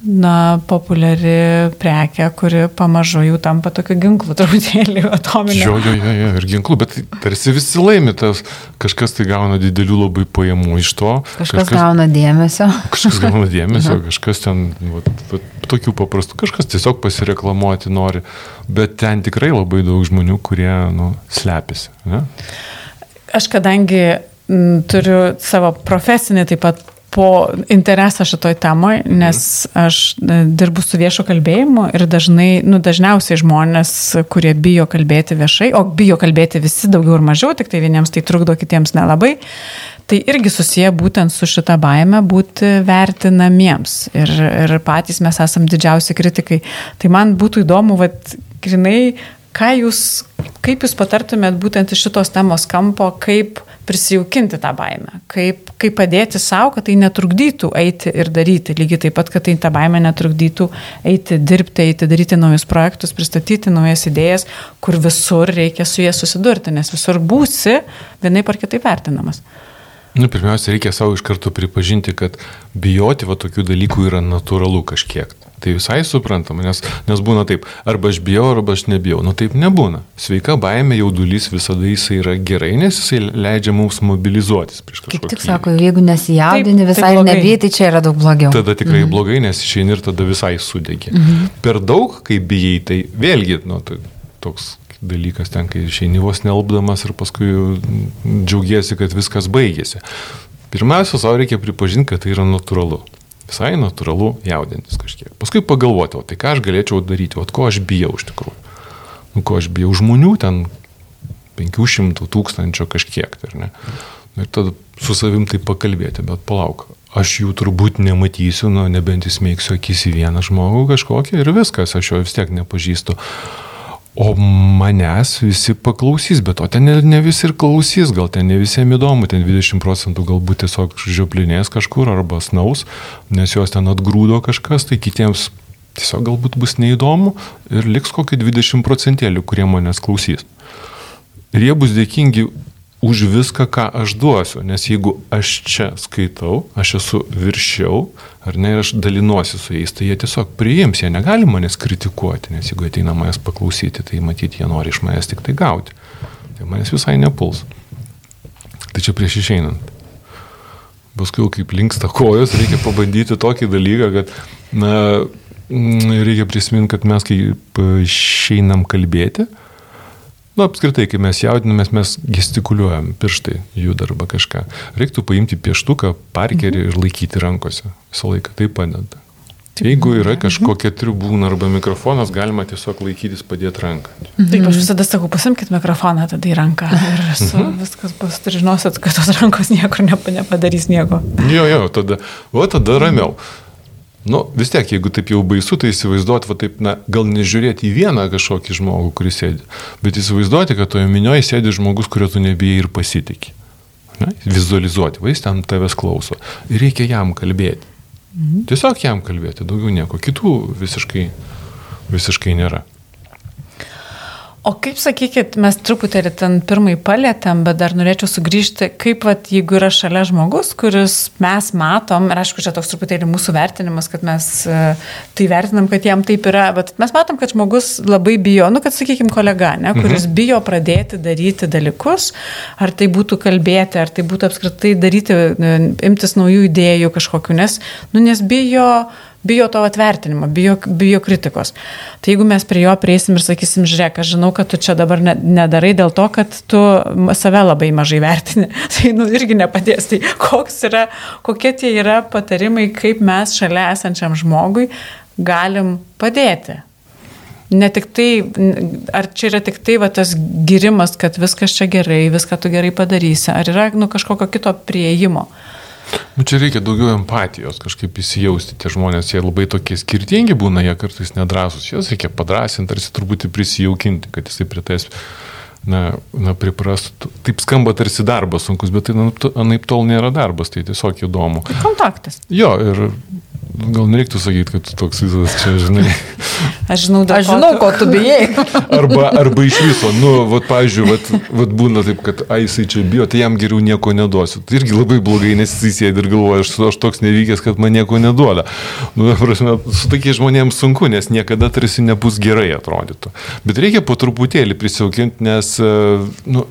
na, populiari prekė, kuri pamažu jau tampa tokiu ginklu truputėlį atominiu. Jo, jo, jo, jo, ir ginklų, bet tarsi visi laimi, tas kažkas tai gauna didelių labai pajamų iš to. Kažkas, kažkas gauna dėmesio. Kažkas gauna dėmesio, kažkas ten, va, va, tokių paprastų, kažkas tiesiog pasireklamuoti nori, bet ten tikrai labai daug žmonių, kurie, nu, slepiasi. Ne? Aš kadangi turiu savo profesinį taip pat po interesą šitoj temoj, nes aš e, dirbu su viešo kalbėjimu ir dažnai, nu, dažniausiai žmonės, kurie bijo kalbėti viešai, o bijo kalbėti visi daugiau ir mažiau, tik tai vieniems tai trukdo, kitiems nelabai, tai irgi susiję būtent su šita baime būti vertinamiems. Ir, ir patys mes esam didžiausi kritikai. Tai man būtų įdomu, vad, grinai, ką jūs, kaip jūs patartumėt būtent iš šitos temos kampo, kaip prisijaukinti tą baimę, kaip, kaip padėti savo, kad tai netrukdytų eiti ir daryti, lygiai taip pat, kad tai tą baimę netrukdytų eiti, dirbti, eiti, daryti naujus projektus, pristatyti naujas idėjas, kur visur reikia su jie susidurti, nes visur būsi vienai par kitaip vertinamas. Nu, pirmiausia, reikia savo iš karto pripažinti, kad bijoti va tokių dalykų yra natūralu kažkiek. Tai visai suprantama, nes, nes būna taip, arba aš bijau, arba aš nebijau. Nu taip nebūna. Sveika baime, jaudulys visada jisai yra gerai, nes jisai leidžia mums mobilizuotis prieš kažką. Kaip tik sako, jeigu nesijaudini, Taip, tai visai blogai. nebijai, tai čia yra daug blogiau. Tada tikrai mhm. blogai, nes išeini ir tada visai sudegi. Mhm. Per daug, kai bijai, tai vėlgi, nu, tai toks dalykas ten, kai išeini vos nelbdamas ir paskui džiaugiesi, kad viskas baigėsi. Pirmiausia, savo reikia pripažinti, kad tai yra natūralu. Visai natūralu jaudintis kažkiek. Paskui pagalvoti, o tai ką aš galėčiau daryti, o ko aš bijau iš tikrųjų. Nu, ko aš bijau žmonių ten 500 tūkstančio kažkiek, tai ne? Ir tada su savim tai pakalbėti, bet palauk, aš jų turbūt nematysiu, nu, nebent įsmeiksiu akis į vieną žmogų kažkokį ir viskas, aš jo vis tiek nepažįstu. O manęs visi paklausys, bet o ten ne, ne visi ir klausys, gal ten ne visiems įdomu, ten 20 procentų galbūt tiesiog žioplinės kažkur arba snaus, nes jos ten atgrūdo kažkas, tai kitiems tiesiog galbūt bus neįdomu ir liks kokį 20 procentėlių, kurie manęs klausys. Ir jie bus dėkingi už viską, ką aš duosiu, nes jeigu aš čia skaitau, aš esu viršiau, ar ne, ir aš dalinuosi su jais, tai jie tiesiog priims, jie negali manęs kritikuoti, nes jeigu ateina manęs paklausyti, tai matyti, jie nori iš manęs tik tai gauti. Tai manęs visai nepuls. Tai čia prieš išeinant. Paskui, kaip linksta kojos, reikia pabandyti tokį dalyką, kad, na, reikia prisiminti, kad mes, kai išeinam kalbėti, Nu, apskritai, kai mes jaudinamės, mes gestikuliuojam, pirštai juda arba kažką. Reiktų paimti pieštuką, parkerį ir laikyti rankose. Visą laiką tai padeda. Jeigu yra kažkokia tribūna arba mikrofonas, galima tiesiog laikytis padėti ranką. Taip, aš visada sakau, pasimkite mikrofoną tada į ranką ir su, viskas bus, ir žinosit, kad tos rankos niekur nepa- nepadarys nieko. Jo, jo, tada, o tada ramiau. Nu, vis tiek, jeigu taip jau baisu, tai įsivaizduoti, va taip, na, gal nežiūrėti į vieną kažkokį žmogų, kuris sėdi, bet įsivaizduoti, kad toje minioje sėdi žmogus, kurio tu nebijai ir pasitikė. Na, vizualizuoti, va jis ten tavęs klauso. Ir reikia jam kalbėti. Tiesiog jam kalbėti, daugiau nieko. Kitų visiškai, visiškai nėra. O kaip sakykit, mes truputėlį ten pirmai palėtėm, bet dar norėčiau sugrįžti, kaip, vat, jeigu yra šalia žmogus, kuris mes matom, ir aišku, čia toks truputėlį mūsų vertinimas, kad mes e, tai vertinam, kad jam taip yra, bet mes matom, kad žmogus labai bijo, nu, kad, sakykime, kolega, ne, kuris mhm. bijo pradėti daryti dalykus, ar tai būtų kalbėti, ar tai būtų apskritai daryti, e, imtis naujų idėjų kažkokiu, nes, nu, nes bijo bijo to atvertinimo, bijo, bijo kritikos. Tai jeigu mes prie jo prieisim ir sakysim, žiūrėk, aš žinau, kad tu čia dabar ne, nedarai dėl to, kad tu save labai mažai vertini, tai nu irgi nepadės. Tai yra, kokie tie yra patarimai, kaip mes šalia esančiam žmogui galim padėti. Ne tik tai, ar čia yra tik tai va, tas girimas, kad viskas čia gerai, viską tu gerai padarysi, ar yra nu, kažkokio kito prieimo. Nu, čia reikia daugiau empatijos, kažkaip įsijausti. Tie žmonės, jie labai tokie skirtingi būna, jie kartais nedrasus. Juos reikia padrasinti, tarsi truputį prisijaukinti, kad jisai prie tais, na, na priprastų. Taip skamba tarsi darbas sunkus, bet tai na, anaip tol nėra darbas, tai tiesiog įdomu. Tai kontaktas. Jo, ir gal nereiktų sakyti, kad tu toks visas čia, žinai. Aš žinau, Aš žinau, ko tu bijai. Arba, arba iš viso, nu, vat, pavyzdžiui, vat, vat būna taip, kad, ai, jisai čia bijo, tai jam geriau nieko neduosiu. Tai irgi labai blogai, nes jisai sėdi ir galvoja, aš, aš toks nevykęs, kad man nieko neduoda. Nu, prasme, su tokiais žmonėms sunku, nes niekada tarsi nebus gerai atrodytų. Bet reikia po truputėlį prisijaukinti, nes, nu,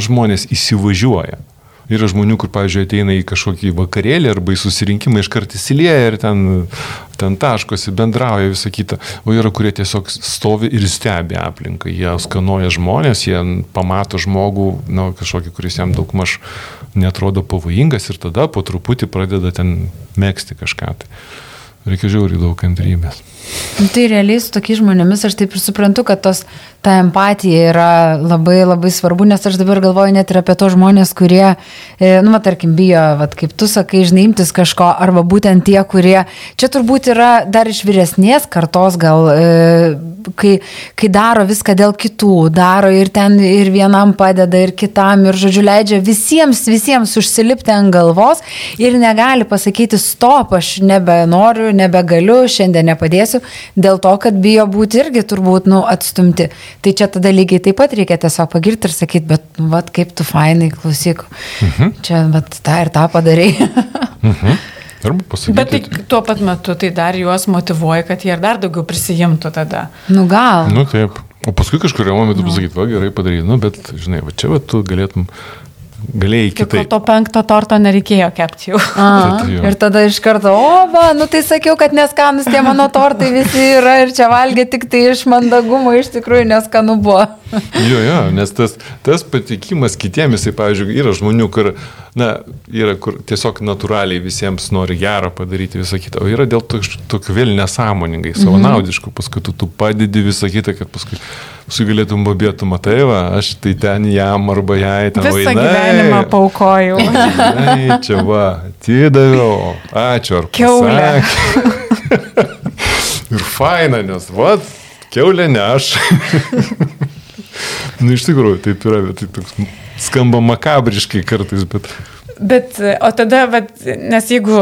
žmonės įsivažiuoja. Yra žmonių, kur, pavyzdžiui, ateina į kažkokį vakarėlį arba į susirinkimą iš karto įsilieja ir ten, ten taškosi, bendrauja visą kitą. O yra, kurie tiesiog stovi ir stebi aplinką. Jie skanuoja žmonės, jie pamato žmogų, na, kažkokį, kuris jam daug maž netrodo pavojingas ir tada po truputį pradeda ten mėgsti kažką. Tai reikia žiauriai daug kantrybės. Nu, tai realiai su tokiais žmonėmis aš taip ir suprantu, kad tos, ta empatija yra labai labai svarbu, nes aš dabar galvoju net ir apie tos žmonės, kurie, e, nu, va, tarkim, bijo, va, kaip tu sakai, žnaimtis kažko, arba būtent tie, kurie, čia turbūt yra dar iš vyresnės kartos, gal, e, kai, kai daro viską dėl kitų, daro ir ten ir vienam padeda, ir kitam, ir, žodžiu, leidžia visiems, visiems užsilipti ant galvos ir negali pasakyti, stop, aš nebenoriu, nebegaliu, šiandien nepadėsiu, dėl to, kad bijo būti irgi turbūt, nu, atstumti. Tai čia tada lygiai taip pat reikia tiesiog pagirti ir sakyti, bet, nu, vat, kaip tu fainai, klausyk, mhm. čia, bet tą ir tą padarai. mhm. Pasakyti. Bet tai tuo pat metu tai dar juos motivuoja, kad jie ir dar daugiau prisijimtų tada. Nu gal. Nu taip. O paskui kažkurio momentu nu. pasakyti, va gerai padaryti, nu bet, žinai, va čia va tu galėtum galėjai kitaip. Tik to penkto torto nereikėjo kepti jau. A, ir tada iš karto, o, va, nu tai sakiau, kad neskanus tie mano tortai visi yra ir čia valgė tik tai iš mandagumo, iš tikrųjų neskanu buvo. jo, jo, nes tas, tas patikimas kitiems, jisai, pavyzdžiui, yra žmonių, kur, na, yra, kur tiesiog natūraliai visiems nori gerą padaryti visą kitą, o yra dėl to, tokių vėl nesąmoningai, savanaudiškų, paskui tu, tu padedi visą kitą, kad paskui, paskui galėtum babėtų, matai, va, aš tai ten jam arba jai ten Visą vainai, gyvenimą paukojau. Na, čia va, atidaviau, ačiū, ar Keulė. Ir faina, nes, va, keulė ne aš. Na, nu, iš tikrųjų, taip yra, bet tai toks skamba makabriškai kartais, bet... Bet, o tada, vat, nes jeigu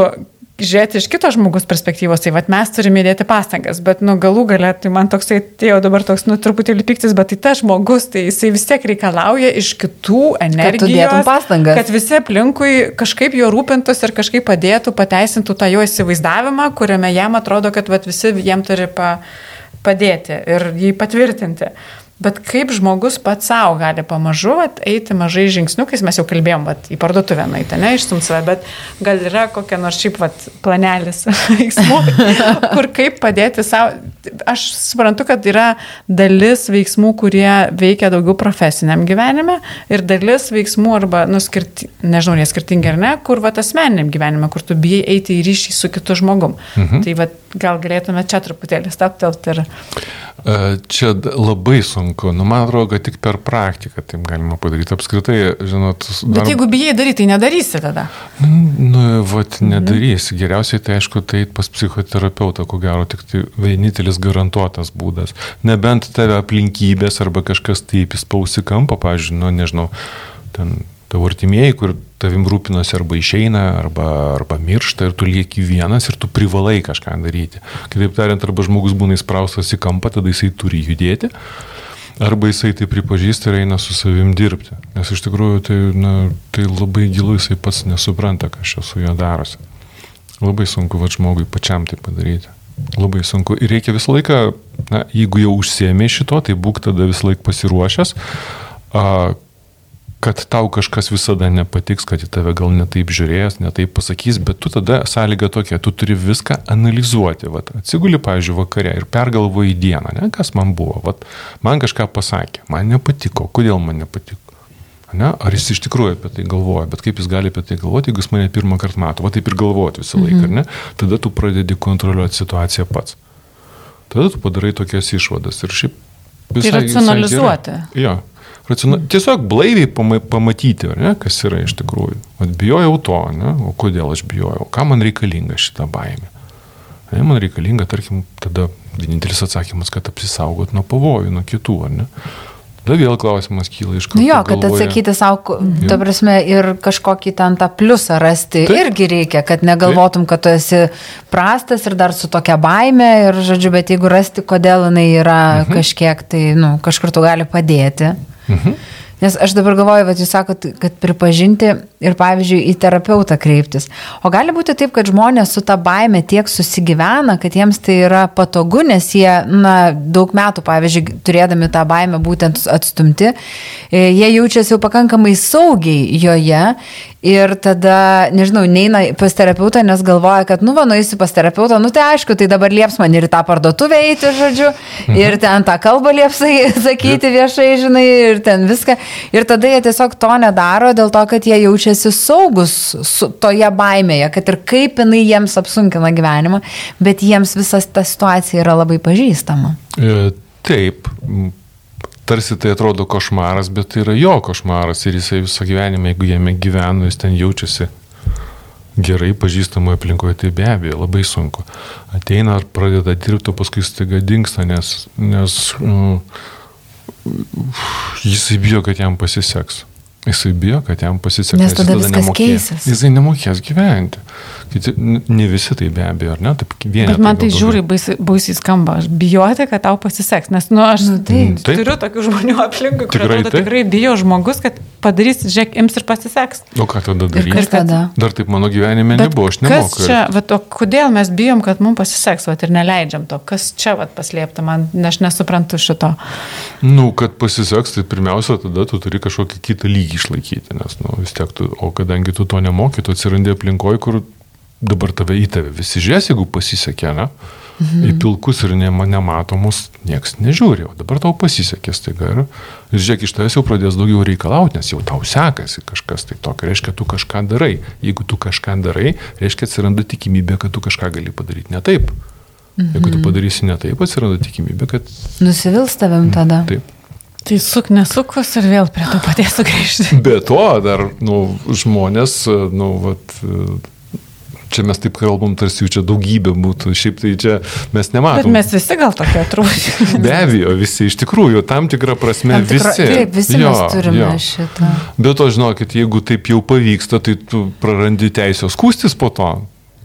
žiūrėti iš kito žmogus perspektyvos, tai vat, mes turime įdėti pastangas, bet nu, galų galę, tai man toksai, tai jau dabar toks, nu, truputėlį piktis, bet tai tas žmogus, tai jisai vis tiek reikalauja iš kitų energijos, kad, kad visi aplinkui kažkaip jo rūpintus ir kažkaip padėtų, pateisintų tą jo įsivaizdavimą, kuriame jam atrodo, kad vat, visi jam turi pa, padėti ir jį patvirtinti. Bet kaip žmogus pats savo gali pamažu vat, eiti mažai žingsniukais, mes jau kalbėjom, vat, į parduotuvę nueiti, ne, išstum save, bet gal yra kokia nors šiaip vat, planelis veiksmų, kur kaip padėti savo, aš suprantu, kad yra dalis veiksmų, kurie veikia daugiau profesiniam gyvenime ir dalis veiksmų arba, nu, skirti, nežinau, jie skirtingi ar ne, kur va asmeniniam gyvenime, kur tu bijai eiti į ryšį su kitu žmogum. Mhm. Tai va, gal galėtume čia truputėlį staptelti ir... E, čia labai sunku, nu man atrodo, kad tik per praktiką taip galima padaryti. Apskritai, žinot, dar... Bet jeigu bijai daryti, tai nedarysi tada. Nu, vat, nedarysi. Geriausiai tai aišku, tai pas psichoterapeutą, ko gero, tik tai vienintelis garantuotas būdas. Nebent tave aplinkybės arba kažkas taip įspausi kampą, pavyzdžiui, nu, nežinau, ten tavo artimieji, kur tavim rūpinosi arba išeina, arba, arba miršta ir tu lieki vienas ir tu privalai kažką daryti. Kitaip tariant, arba žmogus būna įspraustas į kampą, tada jisai turi judėti, arba jisai tai pripažįsta ir eina su savim dirbti. Nes iš tikrųjų tai, na, tai labai gilu jisai pats nesupranta, kas čia su juo darosi. Labai sunku va žmogui pačiam tai padaryti. Labai sunku. Ir reikia visą laiką, na, jeigu jau užsiemė šito, tai būk tada visą laiką pasiruošęs, a, kad tau kažkas visada nepatiks, kad į tave gal netaip žiūrės, netaip pasakys, bet tu tada sąlyga tokia, tu turi viską analizuoti. Vat, atsiguli, pavyzdžiui, vakare ir pergalvoji dieną, ne, kas man buvo. Vat, man kažką pasakė, man nepatiko, kodėl man nepatiko. Ne? Ar jis iš tikrųjų apie tai galvoja, bet kaip jis gali apie tai galvoti, jeigu jis mane pirmą kartą mato, va taip ir galvoti visą laiką, mm -hmm. ne? Tada tu pradedi kontroliuoti situaciją pats. Tada tu padarai tokias išvadas ir šiaip visai. Ir racionalizuoti. Jo, raciona, tiesiog blaiviai pamatyti, ne, kas yra iš tikrųjų. Atbijojau to, ne, o kodėl aš bijojau, ką man reikalinga šitą baimę. Ne, man reikalinga, tarkim, tada vienintelis atsakymas, kad apsisaugot nuo pavojų, nuo kitų, ar ne. Tada vėl klausimas kyla iš karto. Jo, kad galvoja. atsakyti savo, ta prasme, ir kažkokį ten tą pliusą rasti Taip. irgi reikia, kad negalvotum, kad tu esi prastas ir dar su tokia baime ir, žodžiu, bet jeigu rasti, kodėl jinai yra mhm. kažkiek, tai, nu, kažkur tu gali padėti. Mhm. Nes aš dabar galvoju, kad jūs sakot, kad pripažinti ir, pavyzdžiui, į terapeutą kreiptis. O gali būti taip, kad žmonės su ta baime tiek susigyvena, kad jiems tai yra patogu, nes jie, na, daug metų, pavyzdžiui, turėdami tą baimę būtent atstumti, e, jie jaučiasi jau pakankamai saugiai joje Ir tada, nežinau, neina pas terapeutą, nes galvoja, kad, nu, va, nueisiu pas terapeutą, nu, tai aišku, tai dabar lieps man ir į tą parduotuvę eiti, žodžiu, mhm. ir ten tą kalbą lieps sakyti viešai, žinai, ir ten viską. Ir tada jie tiesiog to nedaro dėl to, kad jie jaučiasi saugus su toje baimėje, kad ir kaip jinai jiems apsunkina gyvenimą, bet jiems visa ta situacija yra labai pažįstama. E, taip, tarsi tai atrodo košmaras, bet tai yra jo košmaras ir jisai visą gyvenimą, jeigu jame gyvena, jis ten jaučiasi gerai pažįstamoje aplinkoje, tai be abejo labai sunku. Ateina ar pradeda dirbti, paskui staiga dinksta, nes, nes nu, jisai bijo, kad jam pasiseks. Jisai bijo, kad jam pasiseks. Nes tada, tada viskas nemokės. keisis. Jisai nemokės gyventi. Kiti, ne visi tai be abejo, ar ne? Taip, vieni, Bet man tai žiūri baisiai skamba, aš bijoti, kad tau pasiseks, nes, nu, aš nu, taip, taip. turiu tokių žmonių aplinkui, kurie atrodo taip. tikrai bijo žmogus, kad padarys, žiūrėk, ims ir pasiseks. O ką tada daryti? Ir tada? Dar taip mano gyvenime Bet nebuvo, aš nemoku. Kas čia, bet o kodėl mes bijom, kad mums pasiseks, vat, ir neleidžiam to, kas čia vat, paslėpta, man, aš nesuprantu šito. Nu, kad pasiseks, tai pirmiausia, tada tu turi kažkokį kitą lygį išlaikyti, nes, nu, vis tiek tu, o kadangi tu to nemoki, tu atsirandi aplinkoje, kur dabar tave į tave visi žiūrės, jeigu pasisekė, ne? Mhm. Į pilkus ir ne, nematomus niekas nežiūri, o dabar tau pasisekė staiga ir, ir žiūrėk, iš tavęs jau pradės daugiau reikalauti, nes jau tau sekasi kažkas tai tokio, reiškia, tu kažką darai. Jeigu tu kažką darai, reiškia, atsiranda tikimybė, kad tu kažką gali padaryti ne taip. Mhm. Jeigu tu mhm. padarysi ne taip, atsiranda tikimybė, kad... Nusivils tavim tada. Taip. Tai suk nesukus ir vėl prie to paties sugrįžti. Be to, dar, nu, žmonės, nu, vat, čia mes taip kalbam, tarsi jų čia daugybė būtų, šiaip tai čia mes nematom. Bet mes visi gal tokie turbūt. Be abejo, visi iš tikrųjų, tam tikrą prasme tam tikra, visi. Taip, visi jo, mes turime jo. šitą. Bet to žinokit, jeigu taip jau pavyksta, tai tu prarandi teisės kūstis po to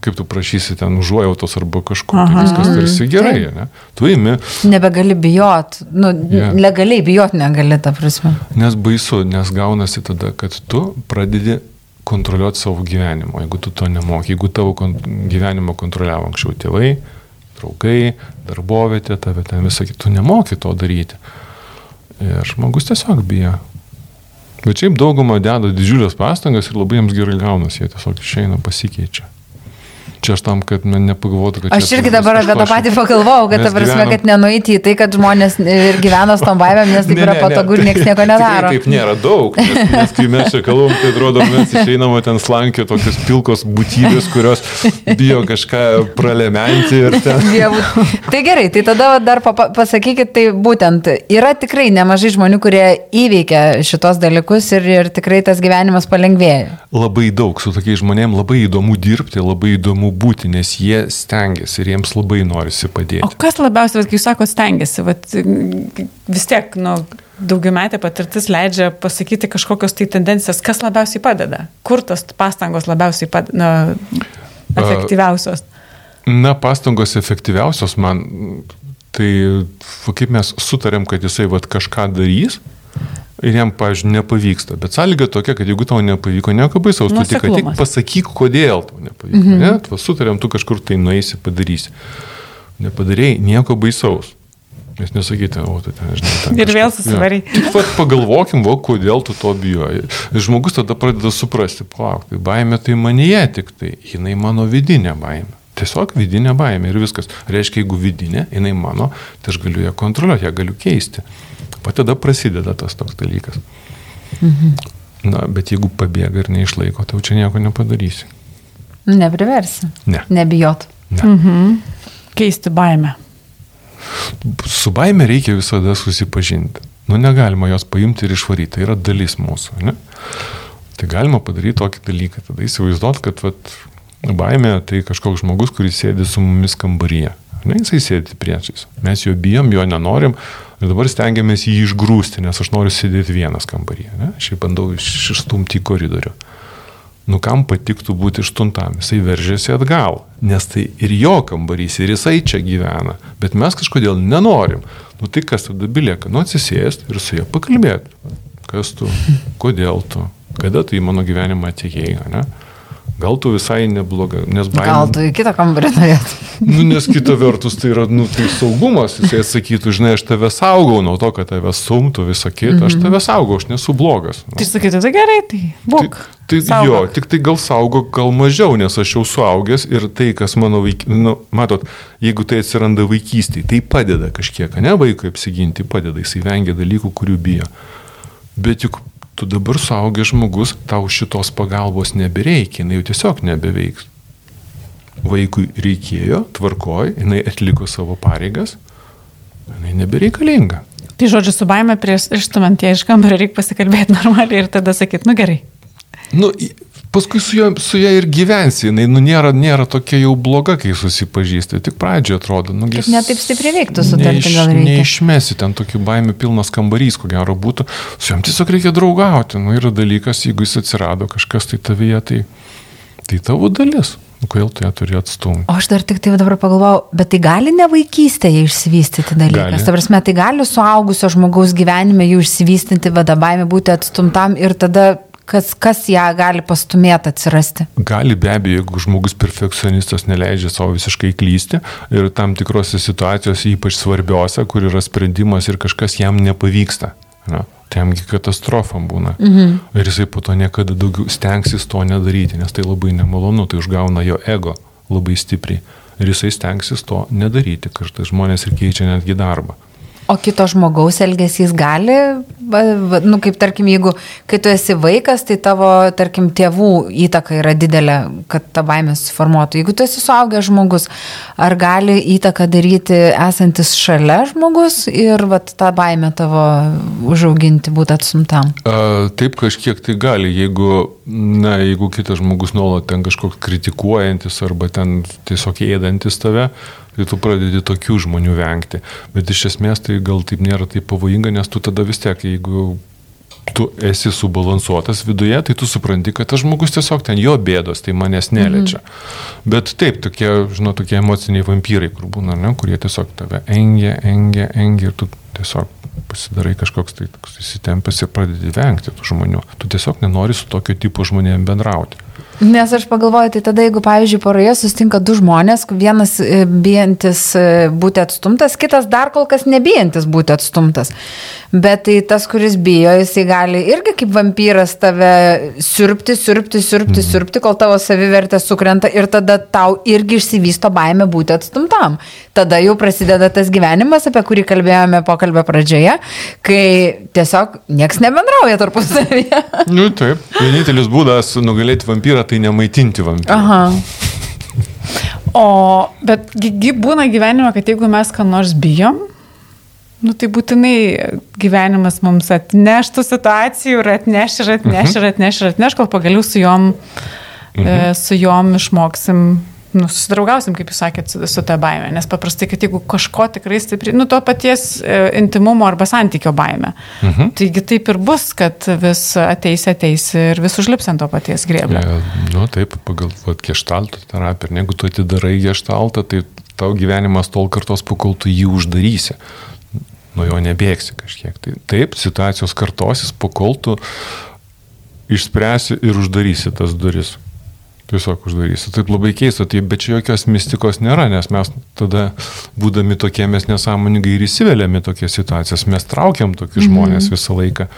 kaip tu prašysi ten užuojautos arba kažko, tai viskas tarsi gerai, ne? Tu įimi. Nebegali bijot, nu, yeah. legaliai bijot negali, ta prasme. Nes baisu, nes gaunasi tada, kad tu pradedi kontroliuoti savo gyvenimo, jeigu tu to nemoki, jeigu tavo kon gyvenimą kontroliavo anksčiau tėvai, draugai, darbovietė, tave ten visą kitą, tu nemoki to daryti. Ir žmogus tiesiog bijo. Bet šiaip dauguma deda didžiulės pastangas ir labai jiems gerai gaunasi, jie tiesiog išeina pasikeičia. Čia aš tam, kad nu, nepagalvotų, kad... Aš irgi dabar apie tą patį pagalvojau, kad ta prasme, gyvenam... kad nenueiti į tai, kad žmonės ir gyvena su tom baimėm, nes taip ne, yra ne, patogu ne, ir niekas nieko nedaro. Taip nėra daug, nes, nes kai mes čia kalbam, tai atrodo, mes išeiname ten slankio tokios pilkos būtybės, kurios bijo kažką pralementi ir ten. tai gerai, tai tada dar pasakykit, tai būtent yra tikrai nemažai žmonių, kurie įveikia šitos dalykus ir, ir tikrai tas gyvenimas palengvėja. Labai daug su tokiais žmonėmis, labai įdomu dirbti, labai įdomu būti, nes jie stengiasi ir jiems labai norisi padėti. O kas labiausiai, kai jūs sakote, stengiasi, vat, vis tiek, nu, daugiametė patirtis leidžia pasakyti kažkokios tai tendencijas, kas labiausiai padeda, kur tos pastangos labiausiai padeda, nu, efektyviausios. Na, pastangos efektyviausios man, tai kaip mes sutarėm, kad jisai vat, kažką darys, ir jam, pavyzdžiui, nepavyksta. Bet sąlyga tokia, kad jeigu tau nepavyko, nieko baisaus, tu tik, tik pasakyk, kodėl tau nepavyko. Mhm. Ne? Tu sutarėm, tu kažkur tai nueisi, padarysi. Nepadarėjai, nieko baisaus. Nes nesakyti, o tu ten, žinai, ten. Ir vėl susivariai. Ja. Tik pat pagalvokim, o kodėl tu to bijoji. Žmogus tada pradeda suprasti, palauk, tai baimė tai manyje tik tai, jinai mano vidinė baimė. Tiesiog vidinė baimė ir viskas. Reiškia, jeigu vidinė, jinai mano, tai aš galiu ją kontroliuoti, ją galiu keisti. O tada prasideda tas toks dalykas. Mhm. Na, bet jeigu pabėga ir neišlaiko, tai čia nieko nepadarysi. Nepriversi. Ne. Nebijot. Ne. Mhm. Keisti baimę. Su baime reikia visada susipažinti. Nu, negalima jos paimti ir išvaryti. Tai yra dalis mūsų. Ne? Tai galima padaryti tokį dalyką. Tada įsivaizduot, kad vat, baimė tai kažkoks žmogus, kuris sėdi su mumis kambaryje. Ne, jisai sėdi priešais. Mes jo bijom, jo nenorim, Ir dabar stengiamės jį išgrūsti, nes aš noriu sėdėti vienas kambaryje. Ne? Aš jį bandau išstumti į koridorių. Nu kam patiktų būti išstumtam, jisai veržėsi atgal, nes tai ir jo kambarys, ir jisai čia gyvena, bet mes kažkodėl nenorim. Nu tai kas tada belieka, nu atsisėsti ir su juo pakalbėti. Kas tu, kodėl tu, kada tu į mano gyvenimą atėjai, ne? Gal tu visai nebloga, nes baimė. Gal tu į kitą kambarį norėtum. Nu, nes kita vertus tai yra, nu, tai saugumas, jisai atsakytų, žinai, aš tave saugau nuo to, kad tave sumtų visą kitą, aš mhm. tave saugau, aš nesu blogas. Nu. Tai sakytų, tai gerai, tai būk. Tai, tai jo, tik tai gal saugo, gal mažiau, nes aš jau suaugęs ir tai, kas mano vaikai, nu, matot, jeigu tai atsiranda vaikystėje, tai padeda kažkiek, ne vaikui apsiginti, padeda, jisai vengia dalykų, kurių bijo. Bet juk tu dabar suaugęs žmogus, tau šitos pagalbos nebereikia, jinai jau tiesiog nebeveiks. Vaikui reikėjo, tvarkoj, jinai atliko savo pareigas, jinai nebereikalinga. Tai žodžiu, su baime prieš išstumant ją iš kambario reikia pasikalbėti normaliai ir tada sakyti, nu gerai. Nu, paskui su ja, su ja ir gyvensi, jinai nu, nėra, nėra tokia jau bloga, kai susipažįsti, tik pradžioje atrodo. Nu, Kaip netaip stipriai veiktų sutarti neiš. Neišmesi ten tokių baimių pilnas kambarys, ko gero būtų, su jam tiesiog reikia draugauti. Nu, yra dalykas, jeigu jis atsirado kažkas tai tavyje, tai, tai tavo dalis. Nu, kodėl tu ją turi atstumti? O aš dar tik tai dabar pagalvojau, bet tai gali ne vaikystėje išsivystyti dalykas. Ta prasme, tai gali suaugusio žmogaus gyvenime jų išsivystinti, vadabaime būti atstumtam ir tada kas, kas ją gali pastumėti atsirasti? Gali be abejo, jeigu žmogus perfekcionistas neleidžia savo visiškai klysti ir tam tikrose situacijose, ypač svarbiose, kur yra sprendimas ir kažkas jam nepavyksta. Na, tai jamgi katastrofa būna. Mhm. Ir jisai po to niekada daugiau stengsis to nedaryti, nes tai labai nemalonu, tai užgauna jo ego labai stipriai. Ir jisai stengsis to nedaryti, kartais žmonės ir keičia netgi darbą. O kito žmogaus elgesys gali, nu, kaip tarkim, jeigu, kai tu esi vaikas, tai tavo, tarkim, tėvų įtaka yra didelė, kad ta baimė susiformuotų. Jeigu tu esi suaugęs žmogus, ar gali įtaką daryti esantis šalia žmogus ir vat, tą baimę tavo užauginti, būti atsumtam? A, taip kažkiek tai gali, jeigu, na, jeigu kitas žmogus nuolat ten kažkoks kritikuojantis arba ten tiesiog ėdantis tave, tai tu pradedi tokių žmonių vengti. Bet iš esmės tai gal taip nėra taip pavojinga, nes tu tada vis tiek, jeigu tu esi subalansuotas viduje, tai tu supranti, kad tas žmogus tiesiog ten jo bėdos, tai manęs neliečia. Mhm. Bet taip, tokie, žinau, tokie emociniai vampyrai, kur būna, ne, kurie tiesiog tave engia, engia, engia ir tu tiesiog pasidarai kažkoks tai įsitempęs ir pradedi vengti tų žmonių. Tu tiesiog nenori su tokio tipo žmonėm bendrauti. Nes aš pagalvoju, tai tada jeigu, pavyzdžiui, poroje sustinka du žmonės, vienas e, bijantis e, būti atstumtas, kitas dar kol kas nebijantis būti atstumtas. Bet tai tas, kuris bijo, jisai gali irgi kaip vampyras tave sirpti, sirpti, sirpti, sirpti, kol tavo savivertė sukrenta ir tada tau irgi išsivysto baime būti atstumtam. Tada jau prasideda tas gyvenimas, apie kurį kalbėjome pokalbio pradžioje, kai tiesiog nieks nebendrauja tarpusavyje. Nu taip, vienintelis būdas nugalėti vampyrą tai nemaitinti vampyrą. Aha. O, bet būna gyvenime, kad jeigu mes ką nors bijom, nu tai būtinai gyvenimas mums atneštų situacijų ir atneš ir atneš ir atneš ir atneš, kol pagaliau su jom, e, su jom išmoksim nu, susidraugausim, kaip jūs sakėt, su, su ta baime. Nes paprastai, kad jeigu kažko tikrai stipriai, nu, to paties e, intimumo arba santykio baime. Mhm. Taigi taip ir bus, kad vis ateis, ateis ir vis užlips ant to paties grėblio. Ja, nu taip, pagal vat, gestalto terapiją. Ir jeigu tu atidarai gestaltą, tai tau gyvenimas tol kartos, pakol tu jį uždarysi. Nuo jo nebėgsi kažkiek. Tai taip, situacijos kartosis, pakol tu išspręsi ir uždarysi tas duris. Tiesiog uždarysi. Taip labai keista, tai, bet čia jokios mistikos nėra, nes mes tada, būdami tokie, mes nesąmoningai ir įsiveliam į tokias situacijas, mes traukiam tokius žmonės mm -hmm. visą laiką.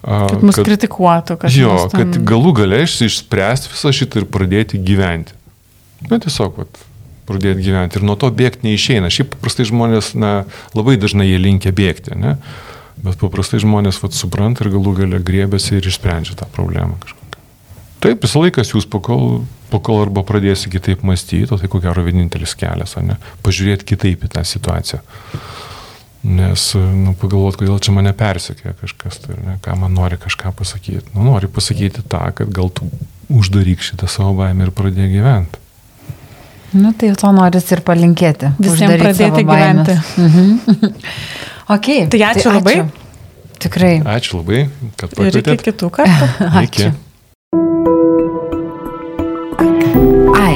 Kad mus kritikuotų kažkas. Jo, kad galų galiai išspręsti visą šitą ir pradėti gyventi. Na tiesiog, vat, pradėti gyventi ir nuo to bėgti neišeina. Šiaip paprastai žmonės, na, labai dažnai jie linkia bėgti, ne? Bet paprastai žmonės, vat, supranta ir galų galia grėbėsi ir išsprendžia tą problemą kažkokią. Taip, visą laiką jūs pakol, pakol arba pradėsi kitaip mąstyti, o tai ko gero vienintelis kelias, o ne pažiūrėti kitaip į tą situaciją. Nes, nu, pagalvot, kodėl čia mane persekė kažkas, tai ne, ką man nori kažką pasakyti. Nu, nori pasakyti tą, kad gal tu uždaryk šitą savo baimę ir pradėk gyventi. Nu, tai to noris ir palinkėti. Visiems pradėti gyventi. Mhm. ok. Tai ačiū labai. Tikrai. Ačiū labai, kad Ir iki kitų kartų. Iki.